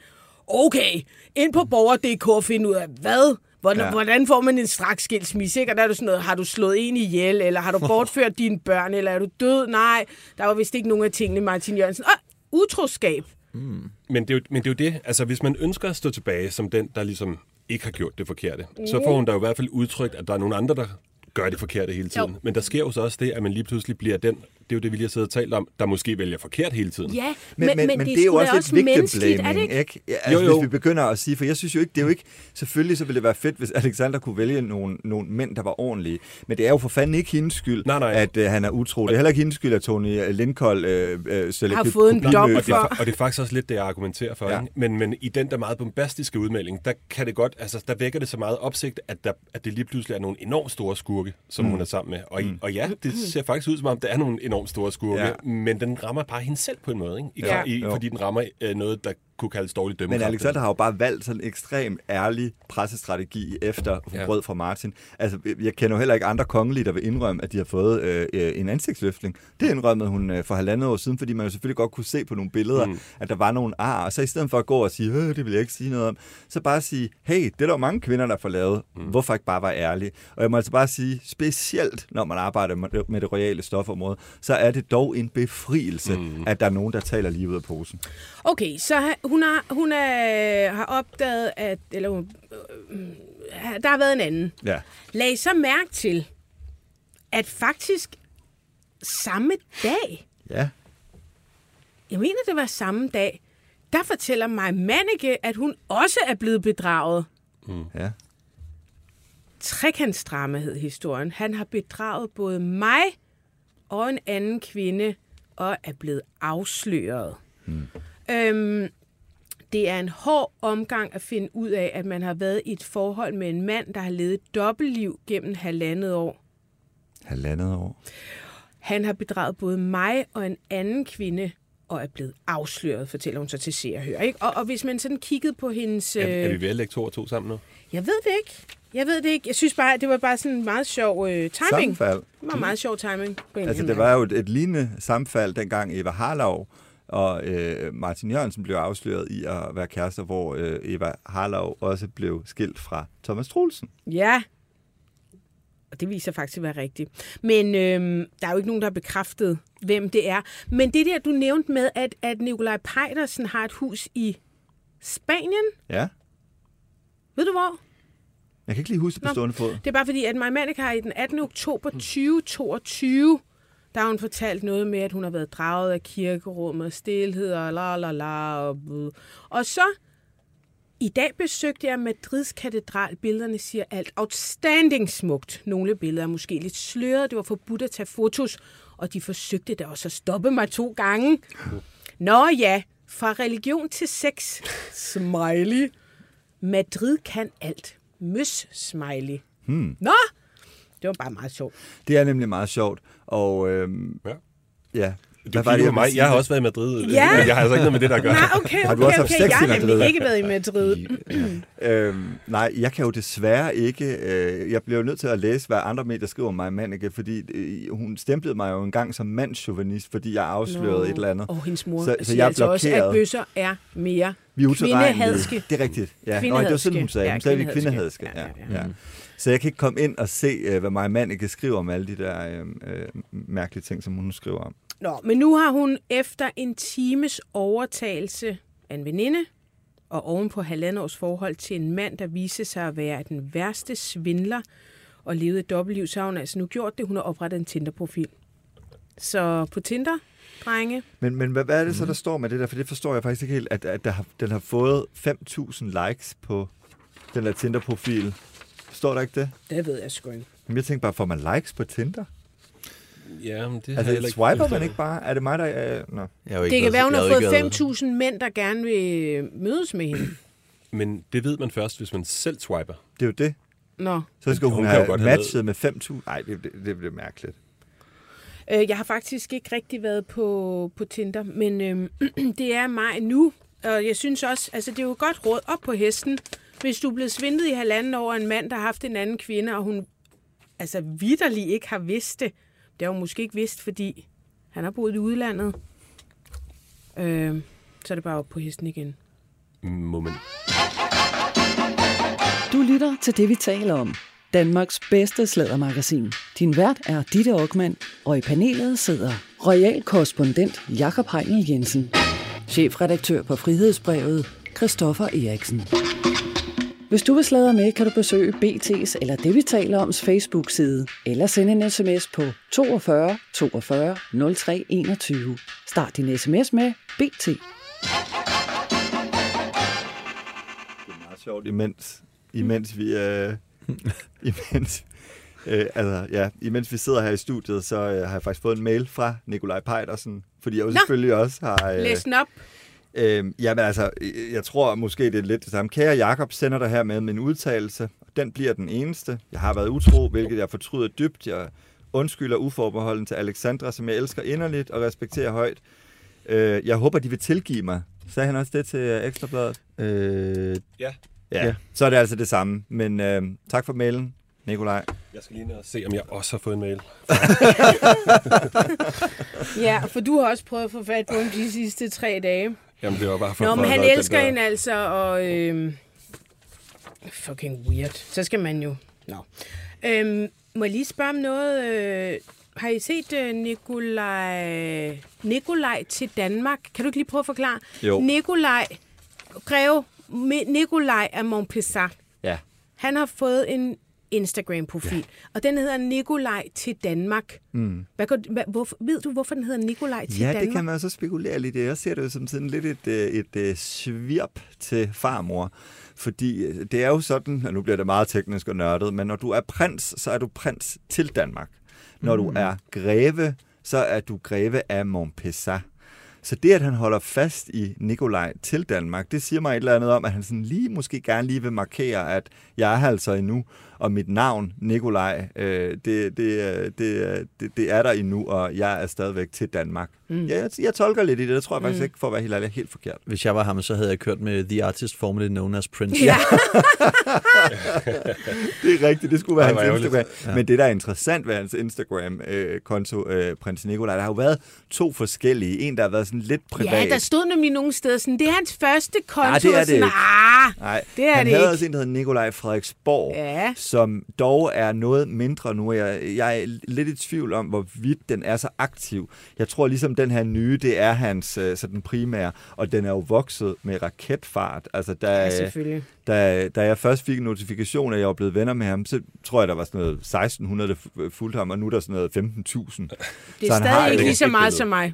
Okay, ind på borger.dk og finde ud af, hvad? Hvordan, Ja. hvordan får man en straks skilsmisse? Ikke? Og der er du sådan noget, har du slået en ihjel, eller har du bortført dine børn, eller er du død? Nej, der var vist ikke nogen af tingene, Martin Jørgensen. Og utroskab. Men det, er jo, men det er jo det, altså hvis man ønsker at stå tilbage som den, der ligesom ikke har gjort det forkerte, mm. så får hun da jo i hvert fald udtrykt, at der er nogle andre, der gør det forkerte hele tiden. Jo. Men der sker jo så også det, at man lige pludselig bliver den, det er jo det, vi lige har siddet og talt om, der måske vælger forkert hele tiden. Ja, Men, men, men, men det er jo også et victim menneskeligt, er det blaming, ikke? ikke? Ja, altså, Jo, jo. Hvis vi begynder at sige, for jeg synes jo ikke, det er jo ikke, selvfølgelig så ville det være fedt, hvis Alexander kunne vælge nogle, nogle mænd, der var ordentlige, men det er jo for fanden ikke hendes skyld, Nej, nej. at uh, han er utro. Det er heller ikke hendes skyld, at Tony Lincoln øh, øh, Har fået en dom kopimøbler. Og det, er, for- og det er faktisk også lidt det, jeg argumenterer for. Ja. Ja. Ikke? Men, men i den der meget bombastiske udmelding, der kan det godt, altså der vækker det så meget opsigt, at, der, at det lige pludselig er nogle enormt store skurke, som mm. hun er sammen med. Og, mm. og ja, det ser faktisk ud som om, der er nogle enormt store skurke, Ja. men den rammer bare hende selv på en måde, ikke? I, Ja. i, fordi den rammer øh, noget, der kunne kaldes dårlig Men dømmekraft. Alexander har jo bare valgt sådan en ekstrem ærlig pressestrategi efter hun Ja. brød fra Martin. Altså, jeg kender jo heller ikke andre kongelige, der vil indrømme, at de har fået øh, øh, en ansigtsløftning. Det indrømmede hun øh, for halvandet år siden, fordi man jo selvfølgelig godt kunne se på nogle billeder, mm. at der var nogle ar. Og så i stedet for at gå og sige, øh, det vil jeg ikke sige noget om, så bare sige, hey, det er der jo mange kvinder, der får lavet. Mm. Hvorfor ikke bare være ærlig? Og jeg må altså bare sige, specielt når man arbejder med det, med det royale stofområde, så er det dog en befrielse, mm. at der er nogen, der taler lige ud af posen. Okay, så hun har, hun er, har opdaget, at eller, hun- øh, der har været en anden. Ja. Lag så mærke til, at faktisk samme dag, Ja. jeg mener det var samme dag, der fortæller mig Manneke, at hun også er blevet bedraget. Ja. Trekantsdrama hed historien. Han har bedraget både mig og en anden kvinde og er blevet afsløret. Mm. Øhm, det er en hård omgang at finde ud af, at man har været i et forhold med en mand, der har levet dobbeltliv gennem halvandet år. Halvandet år. Han har bedraget både mig og en anden kvinde, og er blevet afsløret, fortæller hun så til Se og Hør. Ikke? Og, og hvis man sådan kiggede på hendes... Er, er vi Øh, ved at lægge to og to sammen nu? jeg ved det ikke. Jeg ved det ikke. Jeg synes bare, det var bare sådan en meget sjov øh, timing. Sammenfald. Det var meget sjov timing. På en Altså, det var jo et, et lignende sammenfald, dengang Eva Harlov og øh, Martin Jørgensen blev afsløret i at være kærester, hvor øh, Eva Harlov også blev skilt fra Thomas Troelsen. Ja. Og det viser faktisk at være rigtigt. Men øhm, der er jo ikke nogen, der har bekræftet, hvem det er. Men det der, du nævnte med, at, at Nikolaj Pejdersen har et hus i Spanien. Ja, Ved du hvor? jeg kan ikke lige huske det på stående fod. Det er bare fordi, at Maja har i den 18. oktober 2022, der har hun fortalt noget med, at hun har været draget af kirkerum og stilhed og la la la. Og, og så i dag besøgte jeg Madrids katedral. Billederne siger alt outstanding smukt. Nogle billeder er måske lidt slørede. Det var forbudt at tage fotos, og de forsøgte da også at stoppe mig to gange. Nå ja, fra religion til sex. Smiley. Madrid kan alt. Møs smiley. Hmm. Nå, det var bare meget sjovt. Det er nemlig meget sjovt. Og øhm, Ja. ja, Du kigger på ville mig. Jeg har også været i Madrid. Ja. Jeg har altså ikke noget med det, der gør. Nej, okay, Har okay, du også haft okay. sex i Jeg har nemlig Madrid? ikke været i Madrid. Øhm, nej, jeg kan jo desværre ikke... Øh, jeg bliver jo nødt til at læse, hvad andre medier skriver om mig Manneke, fordi øh, hun stemplede mig jo engang som mandschauvinist, fordi jeg afslørede et eller andet. Og hendes mor Så- så, jeg altså også, at bøsser er mere Vi er kvindehadske. Det er rigtigt. Ja. Nå, det var sådan, hun sagde. Ja, Hun sagde, at vi er kvindehadske. kvindehadske. Ja, Ja, ja. Så jeg kan ikke komme ind og se, øh, hvad Maja Manneke skriver om alle de der øh, øh, mærkelige ting, som hun skriver om. Nå, men nu har hun efter en times overtagelse af en veninde, og oven på halvandet års forhold til en mand, der viste sig at være den værste svindler og levede et dobbeltliv, så har hun altså nu gjort det. Hun har oprettet en Tinder-profil. Så på Tinder, drenge, Men, men hvad, hvad er det så, der står med det der? For det forstår jeg faktisk ikke helt, at, at der har, den har fået 5.000 likes på den der Tinder-profil. Står der ikke det? det ved jeg sgu ikke. Men jeg tænker bare, får man likes på Tinder? Ja, men det har Altså, ikke swiper man ikke bare? Er det mig, der... Øh, nå. Jeg har jo ikke Det kan været- være, hun har fået været- 5.000 mænd, der gerne vil mødes med hende. Men det ved man først, hvis man selv swiper. Det er jo det. Nå. Så skal hun, Hun have godt have matchet med 5.000. Nej, det, det, det bliver mærkeligt. Øh, jeg har faktisk ikke rigtig været på, på Tinder, men øh, det er mig nu. Og jeg synes også, altså det er jo godt råd op på hesten, hvis du er blevet svindlet i halvanden år af en mand, der har haft en anden kvinde, og hun altså vidderlig ikke har vidst det. Det har hun måske ikke vidst, fordi han har boet i udlandet. Øh, så er det bare op på hesten igen. Må man... Du lytter til det, vi taler om. Danmarks bedste slædermagasin. Din vært er Ditte Aukmann, og i panelet sidder royal korrespondent Jakob Heinel Jensen. Chefredaktør på Frihedsbrevet, Christoffer Eriksen. Hvis du vil sladre med, kan du besøge BT's eller det, vi taler oms Facebook-side, eller sende en sms på 42 42 03 21. Start din sms med BT. Det er meget sjovt, imens, imens vi... Øh, imens, øh, altså, ja, imens vi sidder her i studiet, så øh, har jeg faktisk fået en mail fra Nikolaj Pejdersen, fordi jeg jo selvfølgelig også har... Øh, Læs den op. Øh, jamen altså, øh, jeg tror måske, det er lidt det samme. Kære Jakob sender dig her med min udtalelse. Den bliver den eneste. Jeg har været utro, hvilket jeg fortryder dybt. Jeg undskylder uforbeholden til Alexandra, som jeg elsker inderligt og respekterer højt. Øh, jeg håber, de vil tilgive mig. Sagde han også det til øh, Ekstrabladet? Øh, Ja, Ja, Ja. så er det altså det samme. Men øh, tak for mailen, Nikolaj. jeg skal lige ned og se, om jeg også har fået en mail. Ja, for du har også prøvet at få fat på de sidste tre dage. Jamen, det var bare for... Nå, men han elsker hende altså, og... Øh, fucking weird. Så skal man jo... Nå. Øhm, må jeg lige spørge om noget? Øh, har I set øh, Nikolaj... Nikolaj til Danmark? Kan du ikke lige prøve at forklare? Jo. Nikolaj... Greve Nikolaj af Montpessat. Ja. Han har fået en Instagram-profil, ja. og den hedder Nikolaj til Danmark. Mm. Hvad, hvad, hvorfor, ved du, hvorfor den hedder Nikolaj til Ja, Danmark? det kan man så spekulere lidt i. Jeg ser det jo som sådan lidt et, øh, et, et svirp til farmor. Fordi øh, det er jo sådan, og nu bliver det meget teknisk og nørdet, men når du er prins, så er du prins til Danmark. Når du er greve, så er du greve af Montpessat. Så det, at han holder fast i Nikolaj til Danmark, det siger mig et eller andet om, at han sådan lige måske gerne lige vil markere, at jeg er her altså endnu, og mit navn, Nikolaj, øh, det, det, det, det, det er der endnu, og jeg er stadigvæk til Danmark. Mm. Ja, jeg, jeg tolker lidt i det, det tror jeg faktisk ikke, for at være helt ærlig, helt forkert. Hvis jeg var ham, så havde jeg kørt med The Artist formerly known as Prince. Ja. det er rigtigt, det skulle være Ej, hans Instagram. ærgerligt. Ja. Men det, der er interessant ved hans Instagram-konto, øh, prins Nikolaj, der har jo været to forskellige. En, der har været sådan lidt privat. ja, der stod nemlig nogle steder sådan, det er hans første konto. Nej, det er og det sådan, ikke. Ah, Nej, det er han det havde ikke. også en, der hedder Nikolaj Frederiksborg, Ja. Som dog er noget mindre nu. Jeg, jeg er lidt i tvivl om, hvorvidt den er så aktiv. Jeg tror ligesom, den her nye, det er hans øh, sådan primære, og den er jo vokset med raketfart. Altså, der, Ja, da, da jeg først fik en notifikation, at jeg var blevet venner med ham, så tror jeg, der var sådan noget 1600, der fu- fulgte ham, og nu er der sådan noget 15.000. Det Så er har stadig et ikke lige så meget som mig.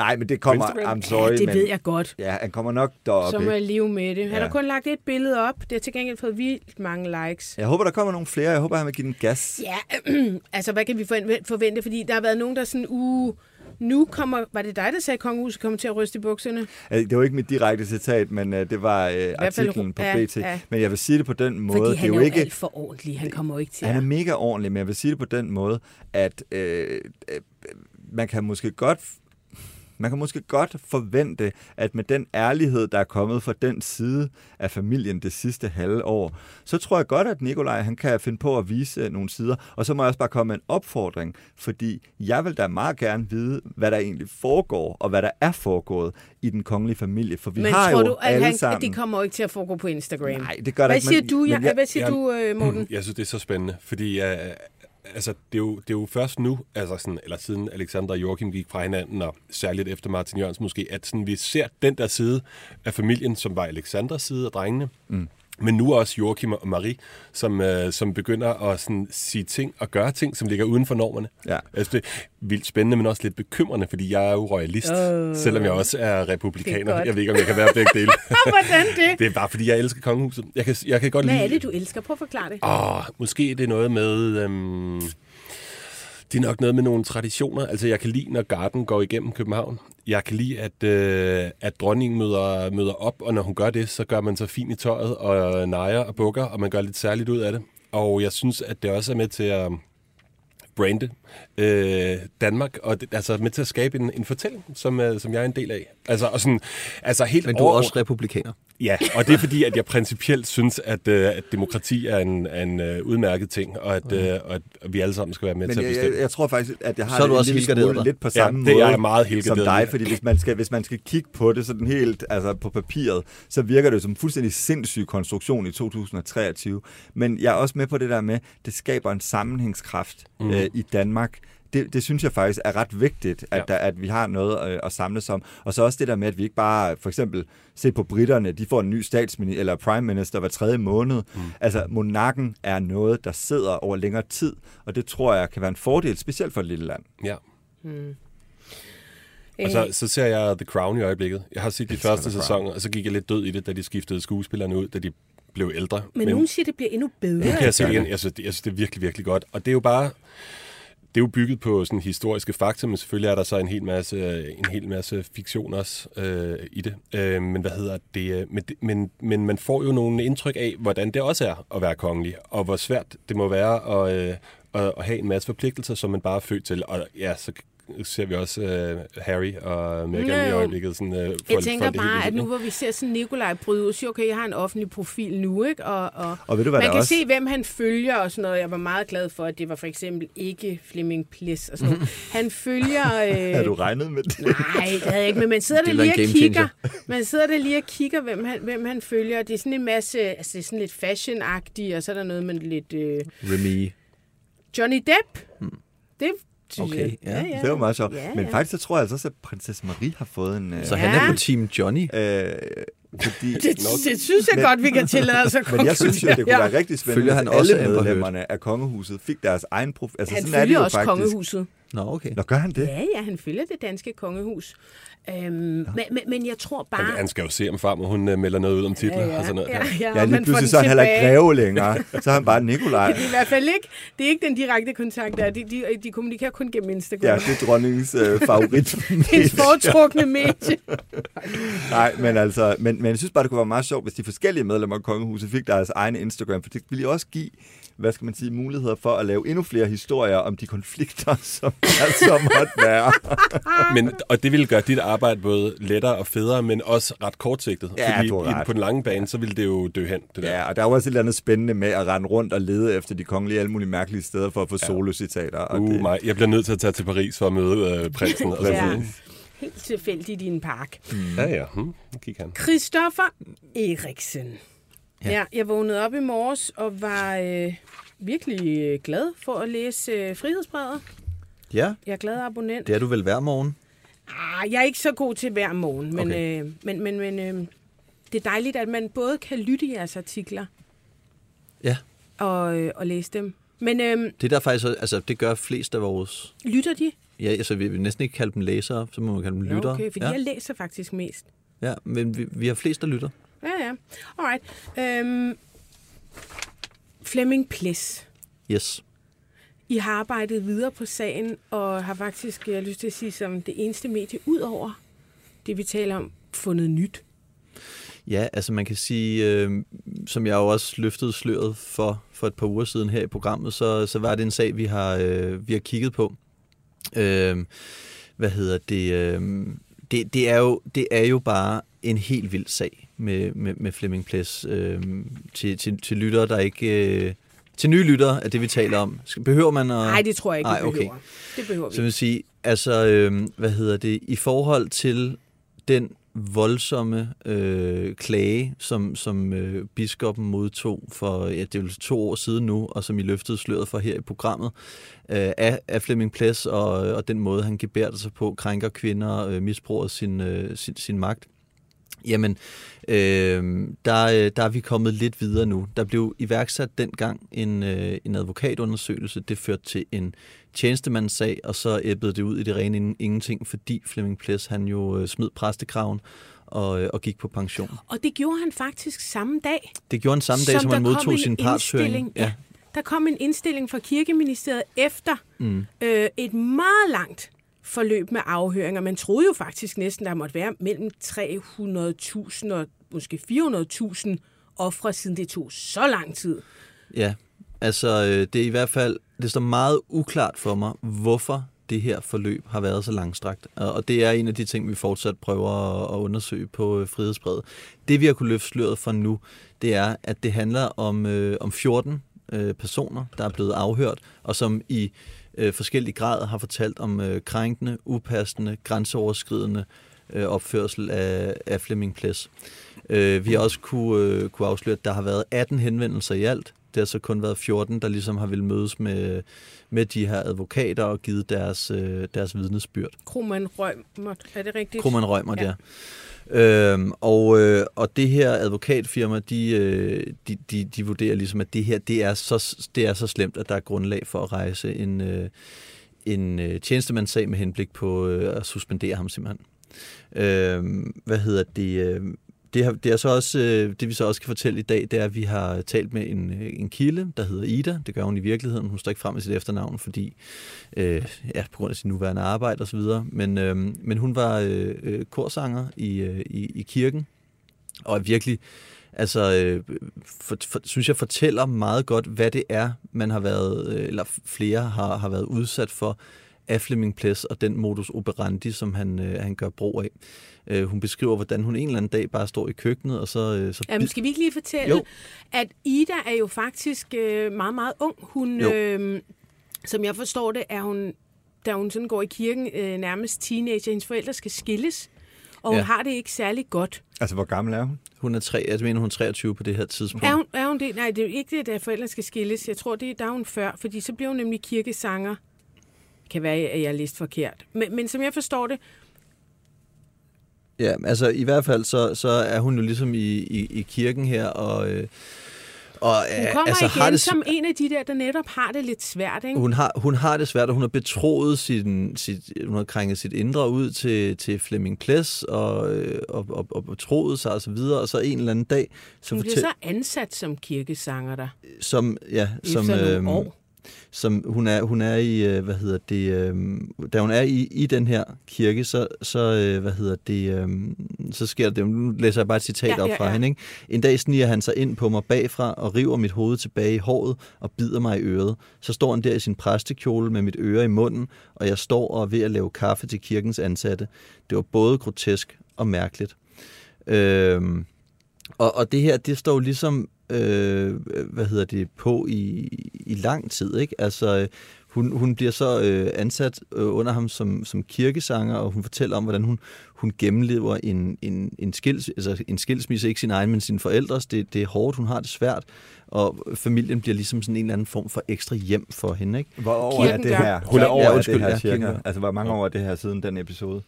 Nej, men det kommer? I'm sorry, ja, det men ved jeg godt. ja, han kommer nok derop. Så må jeg leve med det. Han Ja. har kun lagt et billede op. Det har til gengæld fået vildt mange likes. Jeg håber, der kommer nogle flere. Jeg håber, han vil give den gas. Ja, altså hvad kan vi forvente-? Fordi der har været nogen, der sådan, uh, nu kommer, var det dig, der sagde, at kongehuset kommer til at ryste i bukserne? Det var ikke mit direkte citat, men uh, det var fald artiklen på BT. ja. Men jeg vil sige det på den måde. Fordi det er han jo er jo ikke, alt for ordentlig. Han kommer jo ikke til Han er mega ordentlig, men jeg vil sige det på den måde, at øh, øh, man kan måske godt man kan måske godt forvente, at med den ærlighed, der er kommet fra den side af familien det sidste halve år, så tror jeg godt, at Nikolaj han kan finde på at vise øh, nogle sider. Og så må jeg også bare komme med en opfordring, fordi jeg vil da meget gerne vide, hvad der egentlig foregår, og hvad der er foregået i den kongelige familie. For vi Men har tror jo du, at, alle han, sammen... at det kommer jo ikke til at foregå på Instagram? Nej, det gør der Hvad ikke. siger men- du, ja, men jeg- hvad siger jeg- du, øh, Morten? Jeg synes, det er så spændende, fordi uh, altså, det, er jo, det er jo først nu, altså sådan, eller siden Alexander og Joachim gik fra hinanden, og særligt efter Martin Jørgensen måske, at sådan, vi ser den der side af familien, som var Alexanders side af drengene, mm men nu også Joachim og Marie, som, øh, som begynder at sådan, sige ting og gøre ting, som ligger uden for normerne. Ja. Altså, det er vildt spændende, men også lidt bekymrende, fordi jeg er jo royalist, Åh. selvom jeg også er er republikaner. godt. jeg ved ikke, om jeg kan være begge dele. Hvordan det? det er bare, fordi jeg elsker kongehuset. Jeg kan, jeg kan godt Hvad lide... er det, du elsker? Prøv at forklare det. Åh, måske det er noget med... Øhm, det er nok noget med nogle traditioner. Altså, jeg kan lide, når garden går igennem København. Jeg kan lide, at, øh, at dronningen møder, møder op, og når hun gør det, så gør man så fint i tøjet og nejer og bukker, og man gør lidt særligt ud af det. Og jeg synes, at det også er med til at brande øh, Danmark, og det, altså med til at skabe en, en fortælling, som, øh, som jeg er en del af. Altså, og sådan, altså helt Men du er over- også republikaner. Ja, og det er fordi, at jeg principielt synes, at, øh, at demokrati er en, er en øh, udmærket ting, og at, øh, og at vi alle sammen skal være med Men til at bestemme. jeg, jeg tror faktisk, at jeg har Så er det du også smule hva'? lidt på Ja, samme det er måde jeg meget som dig, fordi hvis man, skal, hvis man skal kigge på det sådan helt altså på papiret, så virker det jo som en fuldstændig sindssyg konstruktion i 2023. Men jeg er også med på det der med, det skaber en sammenhængskraft mm. øh, i Danmark. Det, det synes jeg faktisk er ret vigtigt, at, Ja. der, at vi har noget øh, at samles om. Og så også det der med, at vi ikke bare, for eksempel, se på britterne, de får en ny statsminister eller prime minister hver tredje måned. Mm. Altså, monarken er noget, der sidder over længere tid, og det tror jeg kan være en fordel, specielt for et lille land. Ja. Øh, Og så, så ser jeg The Crown i øjeblikket. Jeg har set de første sæsoner, og så gik jeg lidt død i det, da de skiftede skuespillerne ud, da de blev ældre. men nogen siger, det bliver endnu bedre. Nu kan jeg se det igen. Jeg synes, det, jeg synes, det er virkelig, virkelig godt. Og det er jo bare... Det er jo bygget på sådan historiske fakta, men selvfølgelig er der så en hel masse, en hel masse fiktion også øh, i det. Øh, men hvad hedder det? Øh, men, men, men man får jo nogle indtryk af, hvordan det også er at være kongelig, og hvor svært det må være at, øh, at, at have en masse forpligtelser, som man bare er født til. Og ja, så ser vi også øh, Harry og Meghan Jo, i øjeblikket. Sådan, øh, Jeg folk- tænker er helt bare, at nu hvor vi ser sådan Nikolaj bryde ud, siger, okay, jeg har en offentlig profil nu, ikke? Og, og, Og ved du, hvad man kan også- se, hvem han følger og sådan noget. Jeg var meget glad for, at det var for eksempel ikke Flemming Plis og sådan noget. Han følger... Øh, Har du regnet med det? Nej, det havde jeg ikke, men man sidder der lige og kigger. Man sidder der lige og kigger, hvem han, hvem han følger. Det er sådan en masse, altså det er sådan lidt fashion-agtigt, og så er der noget med lidt øh, Remy. Johnny Depp. Det Okay, jeg. ja. Det var meget sjovt. Ja, Men ja. faktisk så tror jeg altså også, at prinsesse Marie har fået en... Øh, Så Ja. han er på Team Johnny. øh, fordi, Det, det synes jeg Men- godt, vi kan tillade os at men jeg synes jo, det kunne konkludere. være rigtig spændende, Følger han hvis også alle medlemmerne af kongehuset fik deres egen prof. Altså, Han sådan er det følger jo også faktisk. kongehuset. Nå, okay. Nå, gør han det? Ja, ja, han følger det danske kongehus. Øhm, men, men, men jeg tror bare... Han, han skal jo se, om farmor hun øh, melder noget ud om titler ja, og sådan noget. ja, ja, Ja, lige pludselig så er han heller ikke greve længere. Så er han bare Nikolaj. Det er i hvert fald ikke, det er ikke den direkte kontakt der. De, de, de kommunikerer kun gennem Instagram. Ja, det er dronningens øh, favorit. Hendes foretrukne medie. Nej, men altså, men, men jeg synes bare, det kunne være meget sjovt, hvis de forskellige medlemmer af kongehuset fik deres egen Instagram, for det ville også give, hvad skal man sige, muligheder for at lave endnu flere historier om de konflikter, som altså måtte være. Men, og det ville gøre dit arbejde både lettere og federe, men også ret kortsigtet. Ja, fordi du ret. på den lange bane, så ville det jo dø hen. Det der. Ja, og der er jo også et eller andet spændende med at rende rundt og lede efter de kongelige alle mulige mærkelige steder for at få ja. solocitater. Og Uh, det, mig. Jeg bliver nødt til at tage til Paris for at møde øh, prinsen. og sådan. Helt tilfældigt i en park. Ja, ja. Hmm, kigger han. Christoffer Eriksen. Ja. Ja. ja, jeg vågnede op i morges og var øh, virkelig øh, glad for at læse øh, Frihedsbrevet. Ja, Jeg er glad abonnent. det er du vel hver morgen. Ah, jeg er ikke så god til hver morgen, men, Okay. øh, men, men, men øh, det er dejligt, at man både kan lytte jeres artikler Ja, og, øh, og læse dem. Men øh, det er der faktisk, altså det gør flest af vores, lytter de? ja, altså vi vil næsten ikke kalde dem læsere, så må man kalde dem lyttere. okay, fordi ja. jeg læser faktisk mest. ja, men vi, vi har flest, der lytter. Ja, ja. Alright. Øhm, Flemming Ples. Yes. I har arbejdet videre på sagen, og har faktisk, jeg har lyst til at sige, som det eneste medie ud over det, vi taler om, fundet nyt. Ja, altså man kan sige, øh, som jeg jo også løftede sløret for, for et par uger siden her i programmet, så, så var det en sag, vi har, øh, vi har kigget på. Øh, hvad hedder det, øh, det? Det er, jo, det er jo bare en helt vild sag med, med, med Flemming Ples. Øh, til, til, til lyttere, der ikke... Øh, til nye lyttere af det, vi taler om. Behøver man at... Nej, det tror jeg ikke, vi okay. behøver. Det behøver vi Så vil sige, altså, øh, hvad hedder det, i forhold til den voldsomme øh, klage, som, som øh, biskoppen modtog for, ja, det er to år siden nu, og som I løftede sløret for her i programmet, øh, af, af Flemming Ples og, og den måde, han gebærder sig på, krænker kvinder, øh, misbruger sin, øh, sin, sin magt. Jamen, øh, der, øh, der er vi kommet lidt videre nu. Der blev iværksat dengang en, øh, en advokatundersøgelse. Det førte til en tjenestemandssag, og så æbbede det ud i det rene ingen- ingenting, fordi Flemming Ples han jo øh, smed præstekraven og, øh, og gik på pension. Og det gjorde han faktisk samme dag. Det gjorde han samme dag, som, der han modtog sin partshøring. indstilling. Ja. Der kom en indstilling fra Kirkeministeriet efter mm. øh, et meget langt forløb med afhøringer. Man troede jo faktisk næsten, der måtte være mellem 300.000 og måske 400.000 ofre, siden det tog så lang tid. Ja, altså øh, det er i hvert fald, det står meget uklart for mig, hvorfor det her forløb har været så langstrakt. Og det er en af de ting, vi fortsat prøver at- undersøge på øh, frihedsbrevet. Det vi har kunne løfte sløret for nu, det er, at det handler om, øh, om 14 øh, personer, der er blevet afhørt, og som i øh, forskellige grader har fortalt om øh, krænkende, upassende, grænseoverskridende øh, opførsel af, af Flemming Ples. Øh, vi har også kunne, øh, kunne afsløre, at der har været 18 henvendelser i alt. Det har så kun været 14, der ligesom har ville mødes med, med de her advokater og givet deres, øh, deres vidnesbyrd. Kroman Rømert, er det rigtigt? Kroman Rømer, ja. Ja. Øhm, og, øh, og det her advokatfirma, de, øh, de, de, de vurderer ligesom, at det her det er, så, det er så slemt, at der er grundlag for at rejse en, øh, en øh, tjenestemandssag med henblik på øh, at suspendere ham simpelthen. Øhm, hvad hedder det? Øh, det, har, det er så også øh, det vi så også kan fortælle i dag, det er at vi har talt med en, øh, en kilde, der hedder Ida. Det gør hun i virkeligheden. Hun står ikke frem med sit efternavn, fordi øh, ja, på grund af sin nuværende arbejde osv. Men, øh, men hun var øh, øh, korsanger i, øh, i, i kirken og er virkelig altså øh, for, for, synes jeg fortæller meget godt, hvad det er, man har været, øh, eller flere har, har været udsat for af Flemming Ples og den modus operandi, som han, øh, han gør brug af. Øh, hun beskriver, hvordan hun en eller anden dag bare står i køkkenet, og så... Øh, så Jamen, skal vi ikke lige fortælle, Jo. at Ida er jo faktisk øh, meget, meget ung. Hun, Jo. øh, som jeg forstår det, er hun, da hun sådan går i kirken, øh, nærmest teenager. Hendes forældre skal skilles, og hun Ja. har det ikke særlig godt. Altså, hvor gammel er hun? Hun er, tre, jeg mener, hun er 23 på det her tidspunkt. Er hun, er hun det? Nej, det er jo ikke det, at forældre skal skilles. Jeg tror, det, der er hun før, fordi så bliver hun nemlig kirkesanger. Kan være, at jeg er læst forkert. Men, men som jeg forstår det, Ja, altså i hvert fald så, så er hun jo ligesom i, i, i kirken her, og, øh, Og, Hun øh, kommer altså, igen har det, som en af de der, der netop har det lidt svært, ikke? hun har, hun har det svært, og hun har betroet sin, sit, hun har krænket sit indre ud til, til Flemming Ples, og, øh, og, og, og betroet sig og så videre, og så en eller anden dag, så Hun bliver fortæl, så ansat som kirkesanger der, som, ja, som, efter nogle øhm, år. Som hun er, hun er i, øh, hvad hedder det, øh, da hun er i, i den her kirke, så, så øh, hvad hedder det, øh, så sker det, nu læser jeg bare et citat Ja, ja, op ja, fra ja. hende, ikke? En dag sniger han sig ind på mig bagfra og river mit hoved tilbage i håret og bider mig i øret. Så står han der i sin præstekjole med mit øre i munden, og jeg står og er ved at lave kaffe til kirkens ansatte. Det var både grotesk og mærkeligt. Øh, og, og det her, det står ligesom, øh, hvad hedder det, på i, i lang tid, ikke? Altså, øh, hun, hun bliver så øh, ansat øh, under ham som, som kirkesanger, og hun fortæller om, hvordan hun, hun gennemlever en, en, en, skils, altså en skilsmisse, ikke sin egen, men sin forældres. Det, det er hårdt, hun har det svært, og familien bliver ligesom sådan en eller anden form for ekstra hjem for hende, ikke? Hvor over er det her? Hun er over, er undskyld, det her ja, cirka? Altså, hvor mange år er det her siden den episode?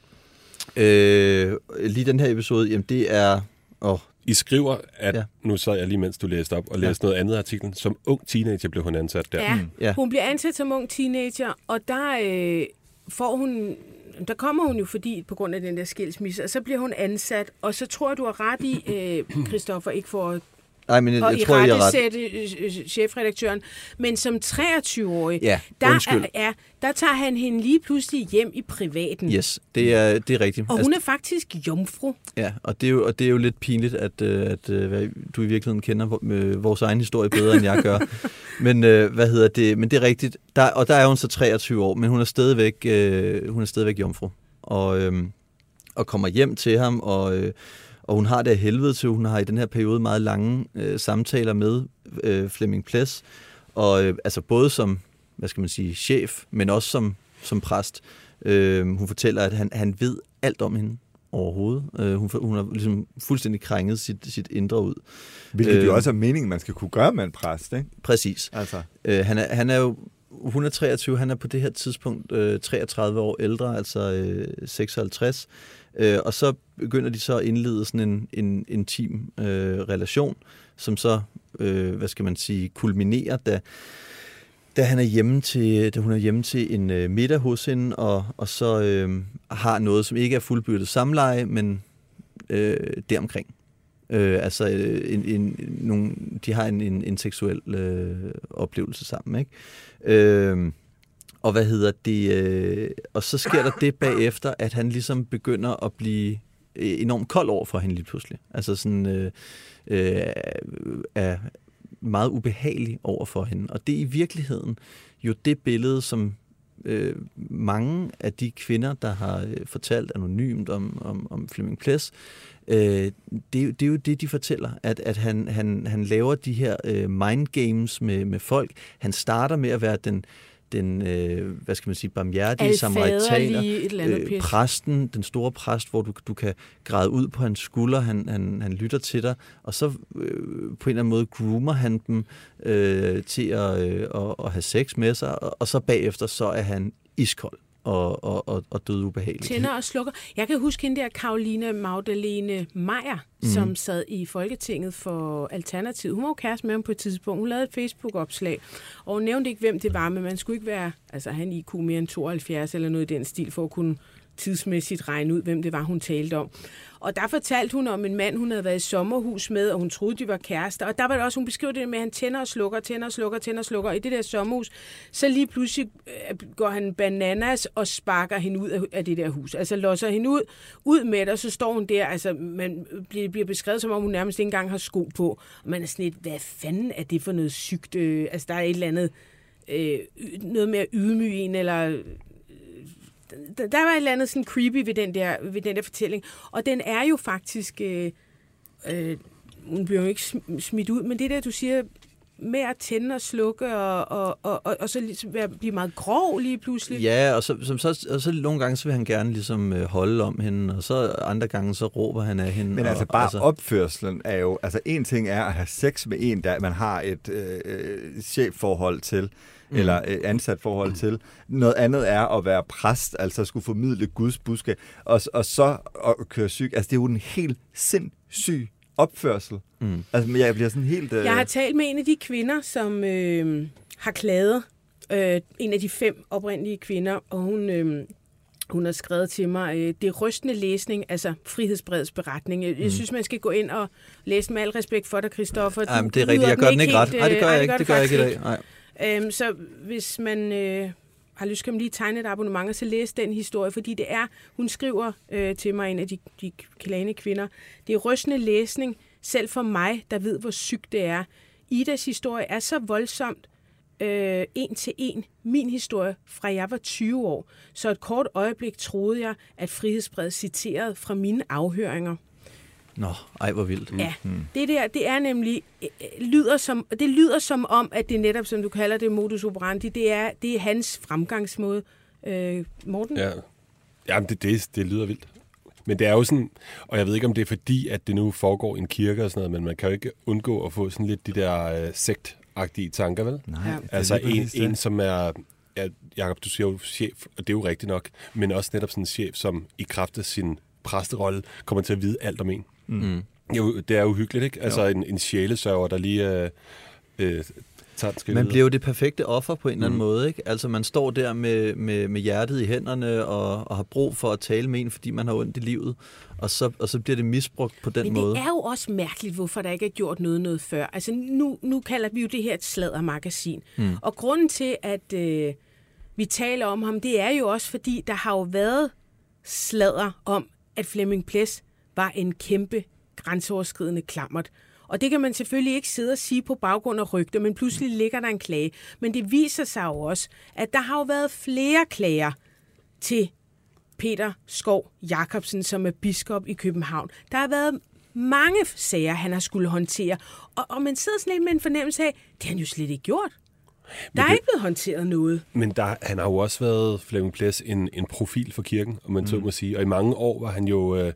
Øh, lige den her episode, jamen det er... Åh, I skriver, at Ja. ja. nu sad jeg lige mens du læste op og Ja. læste noget andet af artiklen. Som ung teenager blev hun ansat der. Ja, Ja. hun bliver ansat som ung teenager, og der øh, får hun... Der kommer hun jo fordi på grund af den der skilsmisse, og så bliver hun ansat, og så tror jeg, du har ret i, øh, Christoffer, ikke for at nej, men jeg, og jeg i tror, jeg er ret. sætte øh, øh, chefredaktøren, men som 23-årig, Ja, der, undskyld. er, er, der tager han hende lige pludselig hjem i privaten. Yes, det er, det er rigtigt. Og hun er faktisk jomfru. Ja, og det er jo, og det er jo lidt pinligt, at, øh, at hvad- du i virkeligheden kender vo- vores egen historie bedre, end jeg gør. men hvad hedder det? Men det er rigtigt. Der, og der er hun så 23 år, men hun er stadigvæk, øh, hun er stadigvæk jomfru. Og, øh, og kommer hjem til ham, og, øh, og hun har det af helvede til. Hun har i den her periode meget lange øh, samtaler med øh, Flemming Ples. Og øh, altså både som, hvad skal man sige, chef, men også som, som præst. Øh, hun fortæller, at han, han ved alt om hende overhovedet. Øh, hun, hun har ligesom fuldstændig krænget sit, sit indre ud. Hvilket Øh. jo også er meningen, man skal kunne gøre med en præst, ikke? Præcis. Altså, Øh, han, er, han er jo, hun er 23, han er på det her tidspunkt øh, 33 år ældre, altså øh, 56. Øh, og så begynder de så at indlede sådan en, en intim øh, relation, som så, øh, hvad skal man sige, kulminerer, da, da, han er hjemme til, da hun er hjemme til en øh, middag hos hende, og, og så øh, har noget, som ikke er fuldbyrdet samleje, men øh, deromkring. Øh, altså, øh, en, en, nogle, de har en, en, en seksuel øh, oplevelse sammen, ikke? Øh, og hvad hedder det? Øh, og så sker der det bagefter, at han ligesom begynder at blive øh, enormt kold over for hende lige pludselig. Altså sådan øh, øh, er meget ubehagelig over for hende. Og det er i virkeligheden jo det billede, som øh, mange af de kvinder, der har øh, fortalt anonymt om, om, om Flemming Ples, øh, det, det er jo det, de fortæller, at, at han, han, han laver de her øh, mind games med, med folk. Han starter med at være den, den øh, hvad skal man sige, barmhjertige samaritaner. Øh, præsten, den store præst, hvor du, du kan græde ud på hans skulder, han, han, han lytter til dig, og så øh, på en eller anden måde groomer han dem øh, til at, øh, at, at have sex med sig, og, og så bagefter så er han iskold og, og, og, og død ubehagelig. Tænder og slukker. Jeg kan huske hende der, Karoline Magdalene Meier, mm. som sad i Folketinget for Alternativ. Hun var jo kæreste med ham på et tidspunkt. Hun lavede et Facebook-opslag, og hun nævnte ikke, hvem det var, men man skulle ikke være, altså han IQ mere end 72 eller noget i den stil, for at kunne tidsmæssigt regne ud, hvem det var, hun talte om. Og der fortalte hun om en mand, hun havde været i sommerhus med, og hun troede, de var kærester. Og der var det også, hun beskrev det med, at han tænder og slukker, tænder og slukker, tænder og slukker. Og i det der sommerhus, så lige pludselig øh, går han bananas og sparker hende ud af, det der hus. Altså losser hende ud, ud med det, og så står hun der. Altså man bliver, bliver beskrevet, som om hun nærmest ikke engang har sko på. Og man er sådan lidt, hvad fanden er det for noget sygt? Øh, altså der er et eller andet, øh, noget med at ydmyge en, eller der, der var et eller andet sådan creepy ved den der, ved den der fortælling. Og den er jo faktisk... Øh, øh, hun bliver jo ikke sm- smidt ud, men det der, du siger, med at tænde og slukke, og, og, og, og, og så ligesom være, blive meget grov lige pludselig. Ja, og så, som så, og så nogle gange, så vil han gerne ligesom øh, holde om hende, og så andre gange, så råber han af hende. Men og, altså bare altså, opførselen er jo... Altså en ting er at have sex med en, der man har et øh, øh, chefforhold til, mm. eller øh, ansat forhold til. Noget andet er at være præst, altså skulle formidle Guds budskab, og, og så at køre syg. Altså det er jo en helt sindssyg opførsel. Mm. Altså, jeg bliver sådan helt... Øh... Jeg har talt med en af de kvinder, som øh, har klaget. Øh, en af de fem oprindelige kvinder, og hun... Øh, hun har skrevet til mig, øh, det er rystende læsning, altså Frihedsbredets beretning. Jeg, mm. jeg synes, man skal gå ind og læse med al respekt for dig, Christoffer. Jamen, det er rigtigt. Jeg gør den ikke ret. Nej, det gør jeg ikke. Det gør jeg ikke i dag. Nej. Øhm, så hvis man øh, har lyst, kan man lige tegne et abonnement og så læse den historie, fordi det er, hun skriver øh, til mig, en af de, de klane kvinder, det er rystende læsning, selv for mig, der ved, hvor sygt det er. Idas historie er så voldsomt, øh, en til en min historie fra jeg var 20 år. Så et kort øjeblik troede jeg, at Frihedsbred citerede fra mine afhøringer. Nå, ej hvor vildt. Ja, det der, det er nemlig, øh, lyder som, det lyder som om, at det netop, som du kalder det, modus operandi, det er, det er hans fremgangsmåde. Øh, Morten? Ja, Jamen, det, det, det lyder vildt. Men det er jo sådan, og jeg ved ikke, om det er fordi, at det nu foregår i en kirke og sådan noget, men man kan jo ikke undgå at få sådan lidt de der øh, sektagtige tanker, vel? Nej, Ja. det er Altså en, en, som er, ja, Jacob, du siger jo chef, og det er jo rigtigt nok, men også netop sådan en chef, som i kraft af sin præsterolle kommer til at vide alt om en. Mm. Jo, det er uhyggeligt, ikke? Altså en, en sjælesørger, der lige øh, øh, tager Man bliver jo det perfekte offer på en eller anden Mm. måde, ikke? Altså man står der med, med, med hjertet i hænderne og, og har brug for at tale med en, fordi man har ondt i livet, og så, og så bliver det misbrugt på den Men måde. det er jo også mærkeligt, hvorfor der ikke er gjort noget noget før. Altså nu, nu kalder vi jo det her et sladdermagasin. Mm. Og grunden til, at øh, vi taler om ham, det er jo også, fordi der har jo været sladder om, at Flemming Ples var en kæmpe grænseoverskridende klammert. Og det kan man selvfølgelig ikke sidde og sige på baggrund af rygter, men pludselig ligger der en klage. Men det viser sig jo også, at der har jo været flere klager til Peter Skov Jacobsen, som er biskop i København. Der har været mange sager, han har skulle håndtere, og, og man sidder sådan lidt med en fornemmelse af, det har han jo slet ikke gjort. Der er det- ikke blevet håndteret noget. Men der, han har jo også været, Flemming Ples, en, en profil for kirken, om man mm. så må sige. Og i mange år var han jo, øh,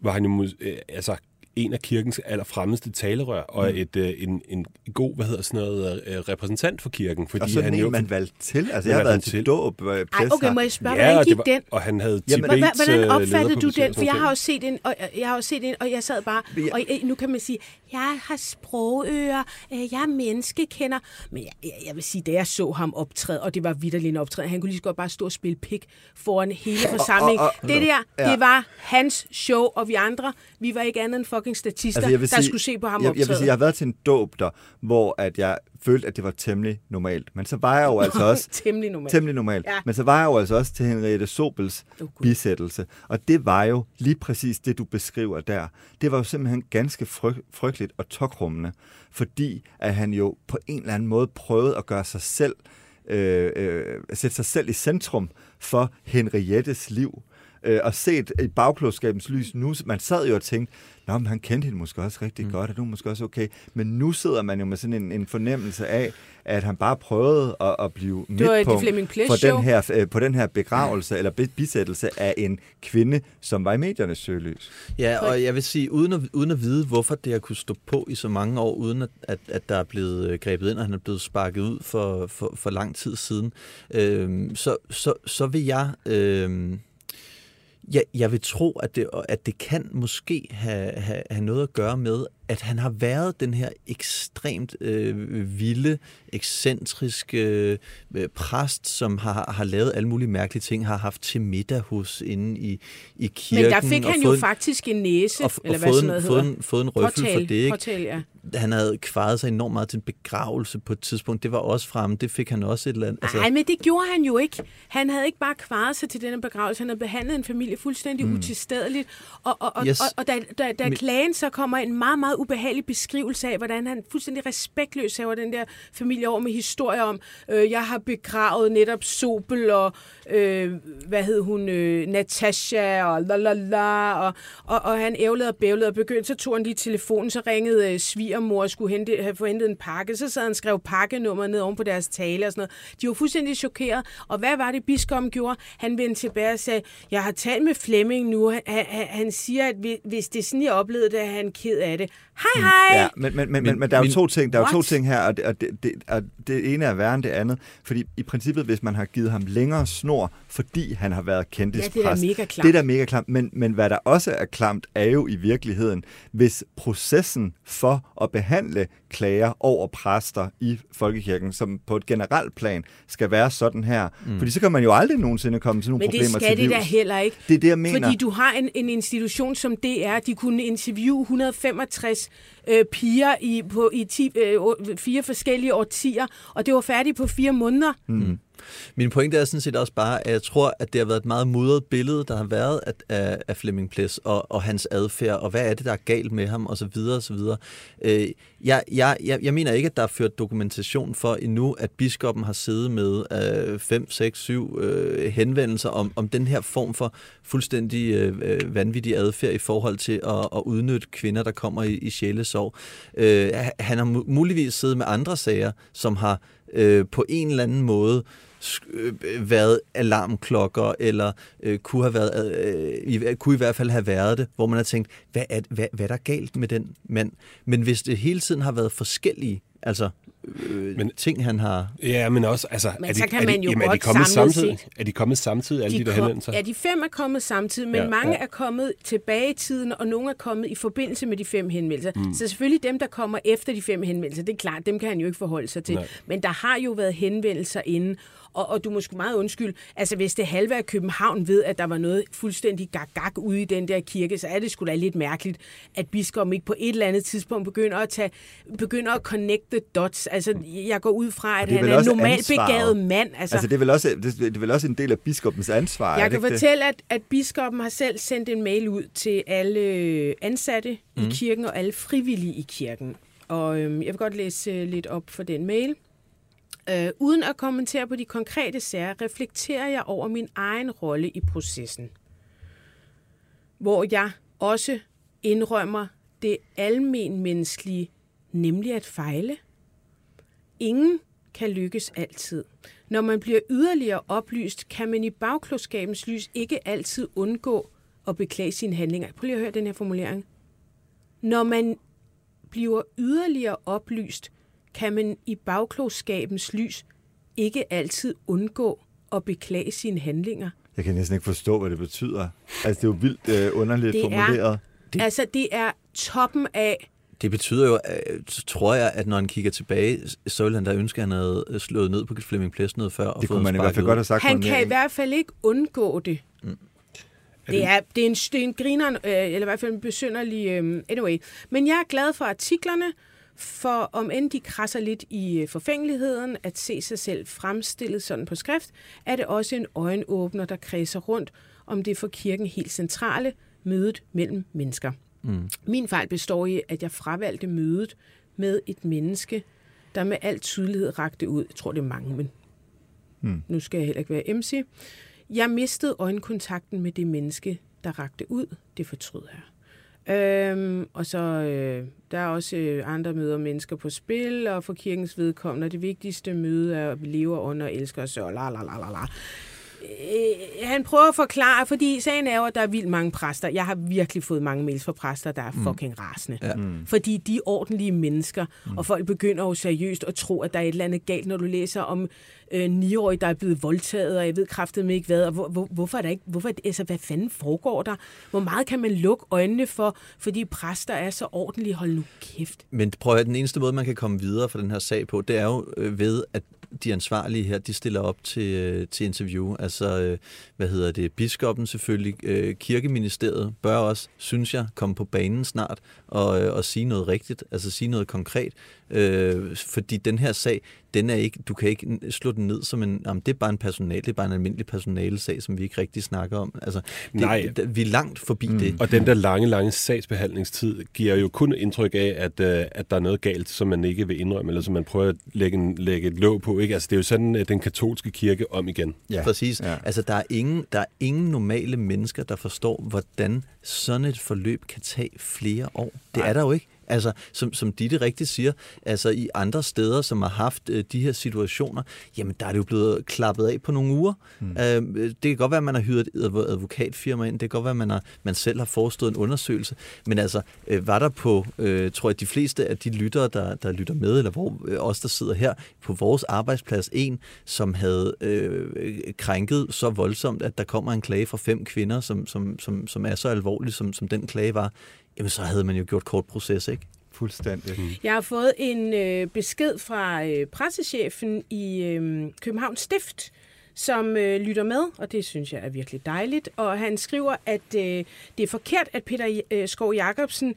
var han jo øh, altså, en af kirkens allerfremmeste talerør, og Mm. et, øh, en, en god, hvad hedder sådan noget, øh, repræsentant for kirken. Fordi Og sådan han en, jo, man valgte til. Altså, jeg har været til dåb. øh, Ej, okay, må jeg spørge, ja, hvordan og, gik var, den? og han havde Jamen, Tibets Hva- Hvordan øh, opfattede du den? For jeg har jo set en, og jeg har jo set en, og jeg sad bare, og øh, nu kan man sige, jeg har sprogører, øh, jeg er menneskekender, men jeg, jeg, jeg vil sige, da jeg så ham optræde, og det var vidderligt en optræden, han kunne lige så godt bare stå og spille pik foran hele forsamlingen. og- og- det der, ja. det var hans show, og vi andre, vi var ikke andet end fucking statister, Altså, der sige, skulle se på ham jeg, optræde. jeg vil sige, jeg har været til en dåb der, hvor at jeg følte, at det var temmelig normalt. Men så var jeg jo altså også Temmelig normalt. temmelig normalt. Ja. Men så var jeg jo altså også til Henriette Sobels Gud. bisættelse. Og det var jo lige præcis det, du beskriver der. Det var jo simpelthen ganske fryg, frygteligt og tokrummende, fordi at han jo på en eller anden måde prøvede at gøre sig selv, øh, øh, sætte sig selv i centrum for Henriettes liv. Øh, og set i bagklodskabens lys nu, man sad jo og tænkte, Nå, men han kendte hende måske også rigtig mm. godt, og var måske også okay. Men nu sidder man jo med sådan en, en fornemmelse af, at han bare prøvede at, at blive midtpunkt for show. den her, øh, på den her begravelse eller bi- bisættelse af en kvinde, som var i mediernes søgelys. Ja, og jeg vil sige, uden at, uden at vide, hvorfor det har kunne stå på i så mange år, uden at, at, at der er blevet øh, grebet ind, og han er blevet sparket ud for, for, for lang tid siden, øh, så, så, så vil jeg... Øh, jeg, jeg vil tro, at det, at det kan måske have, have, have noget at gøre med, at han har været den her ekstremt øh, vilde, ekscentriske øh, præst, som har, har lavet alle mulige mærkelige ting, har haft til middag hos inde i, i kirken. Men der fik han jo en- faktisk en næse, og, eller og hvad fået, sådan en, noget fået, en, fået en røffel for det, ikke? Påtale, ja. Han havde kvaret sig enormt meget til en begravelse på et tidspunkt. Det var også fremme. Det fik han også et eller andet. Altså, Nej, men det gjorde han jo ikke. Han havde ikke bare kvaret sig til denne begravelse. Han havde behandlet en familie fuldstændig mm. utilstedeligt. Og, og, og, Yes. og, og da, da, da Men- klagen så kommer en meget, meget ubehagelig beskrivelse af, hvordan han fuldstændig respektløs haver den der familie over med historier om, øh, jeg har begravet netop Sobel og, øh, hvad hed hun, øh, Natasha og la la la, og, og, og han ævlede og bævlede og begyndte, så tog han lige telefonen, så ringede øh, svigermor og skulle hente, have få hentet en pakke, så sad han og skrev pakkenummer ned oven på deres tale og sådan noget. De var fuldstændig chokeret, og hvad var det, biskoppen gjorde? Han vendte tilbage og sagde, jeg har talt med Flemming nu, han, han, han siger, at vi- hvis det er sådan, jeg oplevede det, er han ked af det. Hej, hej! Ja, men, men, men, men, men der er jo to ting, der er jo to ting her, og det, og det, det, og det ene er værre end det andet. Fordi i princippet, hvis man har givet ham længere snor fordi han har været kendispræst. Ja, det er da mega klamt. Det er da mega klamt, men, men hvad der også er klamt, er jo i virkeligheden, hvis processen for at behandle klager over præster i folkekirken, som på et generelt plan skal være sådan her. Mm. Fordi så kan man jo aldrig nogensinde komme til nogle Men problemer det til skal det livs. da heller ikke. Det er det, jeg mener. Fordi du har en, en institution som DR, de kunne interviewe 165 øh, piger i, på, i ti, øh, fire forskellige årtier, og det var færdigt på fire måneder. Mm. Min pointe er sådan set også bare, at jeg tror, at det har været et meget mudret billede, der har været af, af, af Flemming Ples og, og hans adfærd, og hvad er det, der er galt med ham, og så videre, og så videre. Øh, jeg, jeg, jeg, jeg mener ikke, at der er ført dokumentation for endnu, at biskoppen har siddet med øh, 5, 6, 7 øh, henvendelser om, om den her form for fuldstændig øh, øh, vanvittig adfærd i forhold til at, at udnytte kvinder, der kommer i, i sjælesorg. Øh, han har muligvis siddet med andre sager, som har øh, på en eller anden måde øh, Øh, været alarmklokker, eller øh, kunne, have været, øh, i, kunne i hvert fald have været det, hvor man har tænkt, hvad er, hvad, hvad er der galt med den mand? Men hvis det hele tiden har været forskellige, altså øh, men, ting, han har... Ja, men også, altså... Men er så de, kan er man de, jo jamen, er de godt kommet samtidig? set- Er de kommet samtidig, alle de, der kom- henvendelser? Ja, de fem er kommet samtidig, men Ja, mange ja. er kommet tilbage i tiden, og nogle er kommet i forbindelse med de fem henvendelser. Mm. Så selvfølgelig dem, der kommer efter de fem henvendelser, det er klart, dem kan han jo ikke forholde sig til. Nej. Men der har jo været henvendelser inden, og, og du må sgu meget undskylde, altså hvis det halve af København ved, at der var noget fuldstændig gag-gag ude i den der kirke, så er det sgu da lidt mærkeligt, at biskoppen ikke på et eller andet tidspunkt begynder at, tage, begynder at connect the dots. Altså, jeg går ud fra, at han er en også normalt ansvaret. begavet mand. Altså, Altså, det er, vel også, det, det er vel også en del af biskopens ansvar, jeg kan det? fortælle, at, at biskoppen har selv sendt en mail ud til alle ansatte mm. i kirken og alle frivillige i kirken. Og øhm, jeg vil godt læse øh, lidt op for den mail. Øh, uden at kommentere på de konkrete sager, reflekterer jeg over min egen rolle i processen. Hvor jeg også indrømmer det almenmenneskelige, nemlig at fejle. Ingen kan lykkes altid. Når man bliver yderligere oplyst, kan man i bagklodskabens lys ikke altid undgå at beklage sine handlinger. Prøv lige at høre den her formulering. Når man bliver yderligere oplyst, kan man i bagklodskabens lys ikke altid undgå at beklage sine handlinger. Jeg kan næsten ikke forstå, hvad det betyder. Altså, det er jo vildt øh, underligt Det er- formuleret. Det... Altså, det er toppen af Det betyder jo, øh, tror jeg, at når han kigger tilbage, så vil han da ønske, at han havde slået ned på Flemming Ples noget før. Og Det kunne man i hvert fald godt have sagt Han kan i hvert fald ikke undgå det. Mm. Det er, det er en, det er en grineren, øh, eller i hvert fald en besynderlig... Øh, anyway. Men jeg er glad for artiklerne, for om end de krasser lidt i øh, forfængeligheden at se sig selv fremstillet sådan på skrift, er det også en øjenåbner, der kredser rundt om det for kirken helt centrale mødet mellem mennesker. Mm. Min fejl består i, at jeg fravalgte mødet med et menneske, der med al tydelighed rakte ud. Jeg tror, det er mange, men mm. nu skal jeg heller ikke være MC. Jeg mistede øjenkontakten med det menneske, der rakte ud. Det fortryder jeg. Øhm, og så øh, der er også øh, andre møder mennesker på spil, og for kirkens vedkommende, det vigtigste møde er, at vi lever under og elsker os, og la la la la la. Øh, han prøver at forklare, fordi sagen er jo, at der er vildt mange præster. Jeg har virkelig fået mange mails fra præster, der er fucking rasende. Ja. Mm. Fordi de er ordentlige mennesker, mm. og folk begynder jo seriøst at tro, at der er et eller andet galt, når du læser om øh, 9-årige, der er blevet voldtaget, og jeg ved kraftedeme ikke hvad, og hvor, hvor, hvorfor er der ikke, hvorfor, altså, hvad fanden foregår der? Hvor meget kan man lukke øjnene for, fordi præster er så ordentlige? Hold nu kæft. Men prøv at den eneste måde, man kan komme videre fra den her sag på, det er jo øh, ved, at de ansvarlige her, de stiller op til, øh, til interview. Altså, øh, hvad hedder det, biskoppen selvfølgelig, øh, kirkeministeriet bør også, synes jeg, komme på banen snart og, og sige noget rigtigt, altså sige noget konkret. Øh, fordi den her sag, den er ikke, du kan ikke slå den ned som en, jamen, det er bare en personal, det er bare en almindelig personalesag, som vi ikke rigtig snakker om. Altså, det, Nej. Det, vi er langt forbi mm. det. Og den der lange, lange sagsbehandlingstid giver jo kun indtryk af, at, øh, at der er noget galt, som man ikke vil indrømme, eller som man prøver at lægge, en, lægge et låg på. Ikke? Altså, det er jo sådan, at den katolske kirke om igen. Ja, præcis. ja. Ja. Altså, der er, ingen, der er ingen normale mennesker, der forstår, hvordan sådan et forløb kan tage flere år. Det Nej. er der jo ikke. Altså, som, som Ditte rigtigt siger, altså i andre steder, som har haft øh, de her situationer, jamen der er det jo blevet klappet af på nogle uger. Mm. Øh, det kan godt være, at man har hyret et adv- advokatfirma ind, det kan godt være, at man, har, man selv har forestået en undersøgelse, men altså, øh, var der på, øh, tror jeg, de fleste af de lyttere, der, der lytter med, eller hvor øh, os, der sidder her, på vores arbejdsplads, en, som havde øh, krænket så voldsomt, at der kommer en klage fra fem kvinder, som, som, som, som er så alvorlig, som, som den klage var, jamen så havde man jo gjort kort proces, ikke? Fuldstændig. Mm. Jeg har fået en øh, besked fra øh, pressechefen i øh, Københavns Stift, som øh, lytter med, og det synes jeg er virkelig dejligt. Og han skriver, at øh, det er forkert, at Peter øh, Skov Jacobsen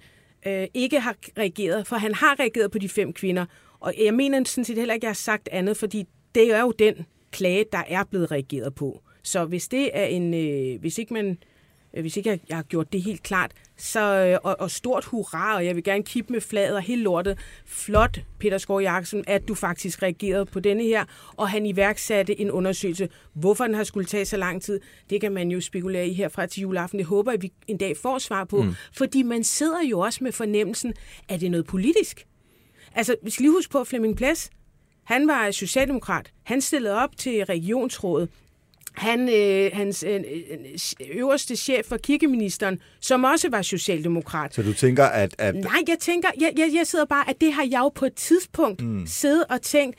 øh, ikke har reageret, for han har reageret på de fem kvinder. Og jeg mener sådan set heller ikke, at jeg har sagt andet, fordi det er jo den klage, der er blevet reageret på. Så hvis det er en, øh, hvis ikke man hvis ikke jeg, jeg har gjort det helt klart, så, øh, og, og stort hurra, og jeg vil gerne kippe med flaget og helt lortet. Flot, Peter Skov Jakobsen, at du faktisk reagerede på denne her, og han iværksatte en undersøgelse. Hvorfor den har skulle tage så lang tid, det kan man jo spekulere i herfra til juleaften. Det håber jeg, vi en dag får svar på. Mm. Fordi man sidder jo også med fornemmelsen, at det er noget politisk. Altså, vi skal lige huske på, Flemming Ples, han var socialdemokrat. Han stillede op til regionsrådet han, øh, hans øh, øverste chef for kirkeministeren, som også var socialdemokrat. Så du tænker, at... at... Nej, jeg tænker, jeg, jeg, jeg sidder bare, at det har jeg jo på et tidspunkt mm. siddet og tænkt,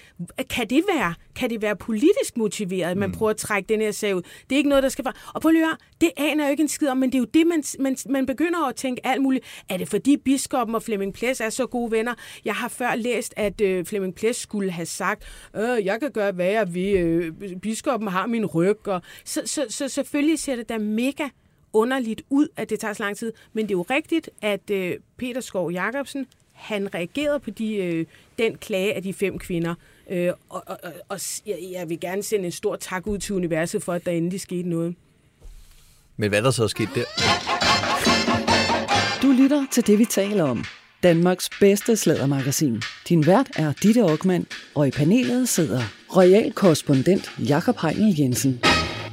kan det være? Kan det være politisk motiveret, at man mm. prøver at trække den her sag ud? Det er ikke noget, der skal. Og på høre, det aner jeg jo ikke en skid om, men det er jo det, man, man, man begynder at tænke alt muligt. Er det fordi biskoppen og Flemming Ples er så gode venner? Jeg har før læst, at øh, Flemming Ples skulle have sagt, øh, jeg kan gøre, hvad jeg vil. Øh, biskoppen har min ryg, og så, så, så selvfølgelig ser det da mega underligt ud, at det tager så lang tid. Men det er jo rigtigt, at øh, Peter Skov Jacobsen, han reagerede på de, øh, den klage af de fem kvinder. Øh, og og, og, jeg, jeg vil gerne sende en stor tak ud til universet for, at der endelig skete noget. Men hvad der så er sket der? Du lytter til det, vi taler om. Danmarks bedste slædermagasin. Din vært er Ditte Aukmann, og i panelet sidder royal korrespondent Jakob Heinel Jensen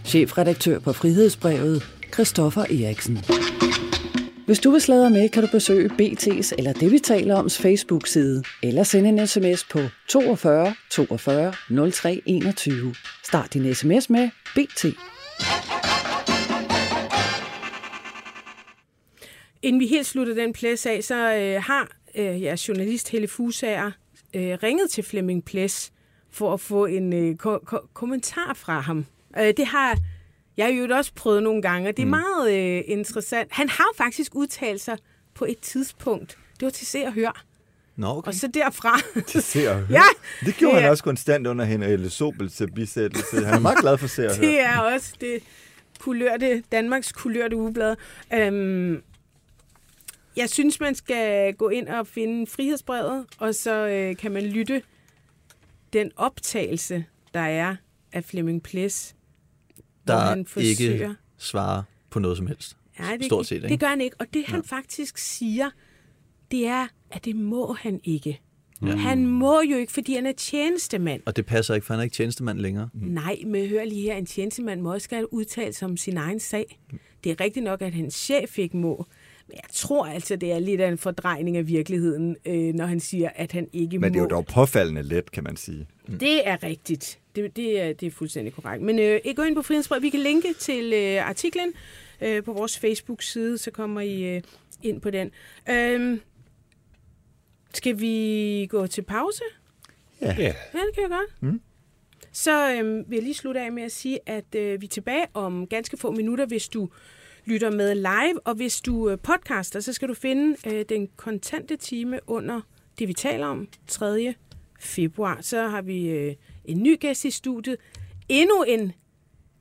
chefredaktør på Frihedsbrevet, Christoffer Eriksen. Hvis du vil sladre med, kan du besøge BT's eller det, vi taler oms Facebook-side, eller sende en sms på 42 42 03 21. Start din sms med BT. Inden vi helt slutter den plads af, så øh, har øh, ja, journalist Helle Fusager øh, ringet til Flemming Plads for at få en øh, ko- ko- kommentar fra ham. Øh, det har jeg jo også prøvet nogle gange, og det er mm. meget øh, interessant. Han har faktisk udtalt sig på et tidspunkt. Det var til se og høre. Nå, okay. Og så derfra... Til se og høre. ja, det gjorde det han også konstant under Henriette Sobels bisættelse. Han er meget glad for se og høre. det er også det kulørte, Danmarks kulørte ugeblad. Øhm, jeg synes, man skal gå ind og finde frihedsbrevet, og så øh, kan man lytte den optagelse, der er af Flemming Ples, Der ikke svarer på noget som helst. Nej, det, Stort set, ikke? det gør han ikke. Og det, han faktisk siger, det er, at det må han ikke. Ja. Han må jo ikke, fordi han er tjenestemand. Og det passer ikke, for han er ikke tjenestemand længere. Mm. Nej, men hør lige her, en tjenestemand må også gerne udtale sig om sin egen sag. Det er rigtigt nok, at hans chef ikke må. Men jeg tror altså, det er lidt af en fordrejning af virkeligheden, øh, når han siger, at han ikke Men det er må. jo dog påfaldende let, kan man sige. Det er rigtigt. Det, det, er, det er fuldstændig korrekt. Men øh, gå ind på Frihedsbrevet. Vi kan linke til øh, artiklen øh, på vores Facebook-side, så kommer I øh, ind på den. Øh, skal vi gå til pause? Ja. Ja, det kan jeg godt. Mm. Så øh, vil jeg lige slutte af med at sige, at øh, vi er tilbage om ganske få minutter, hvis du lytter med live, og hvis du øh, podcaster, så skal du finde øh, den kontante time under det, vi taler om, 3. februar. Så har vi øh, en ny gæst i studiet. Endnu en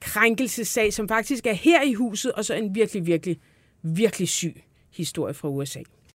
krænkelsessag, som faktisk er her i huset, og så en virkelig, virkelig, virkelig syg historie fra USA.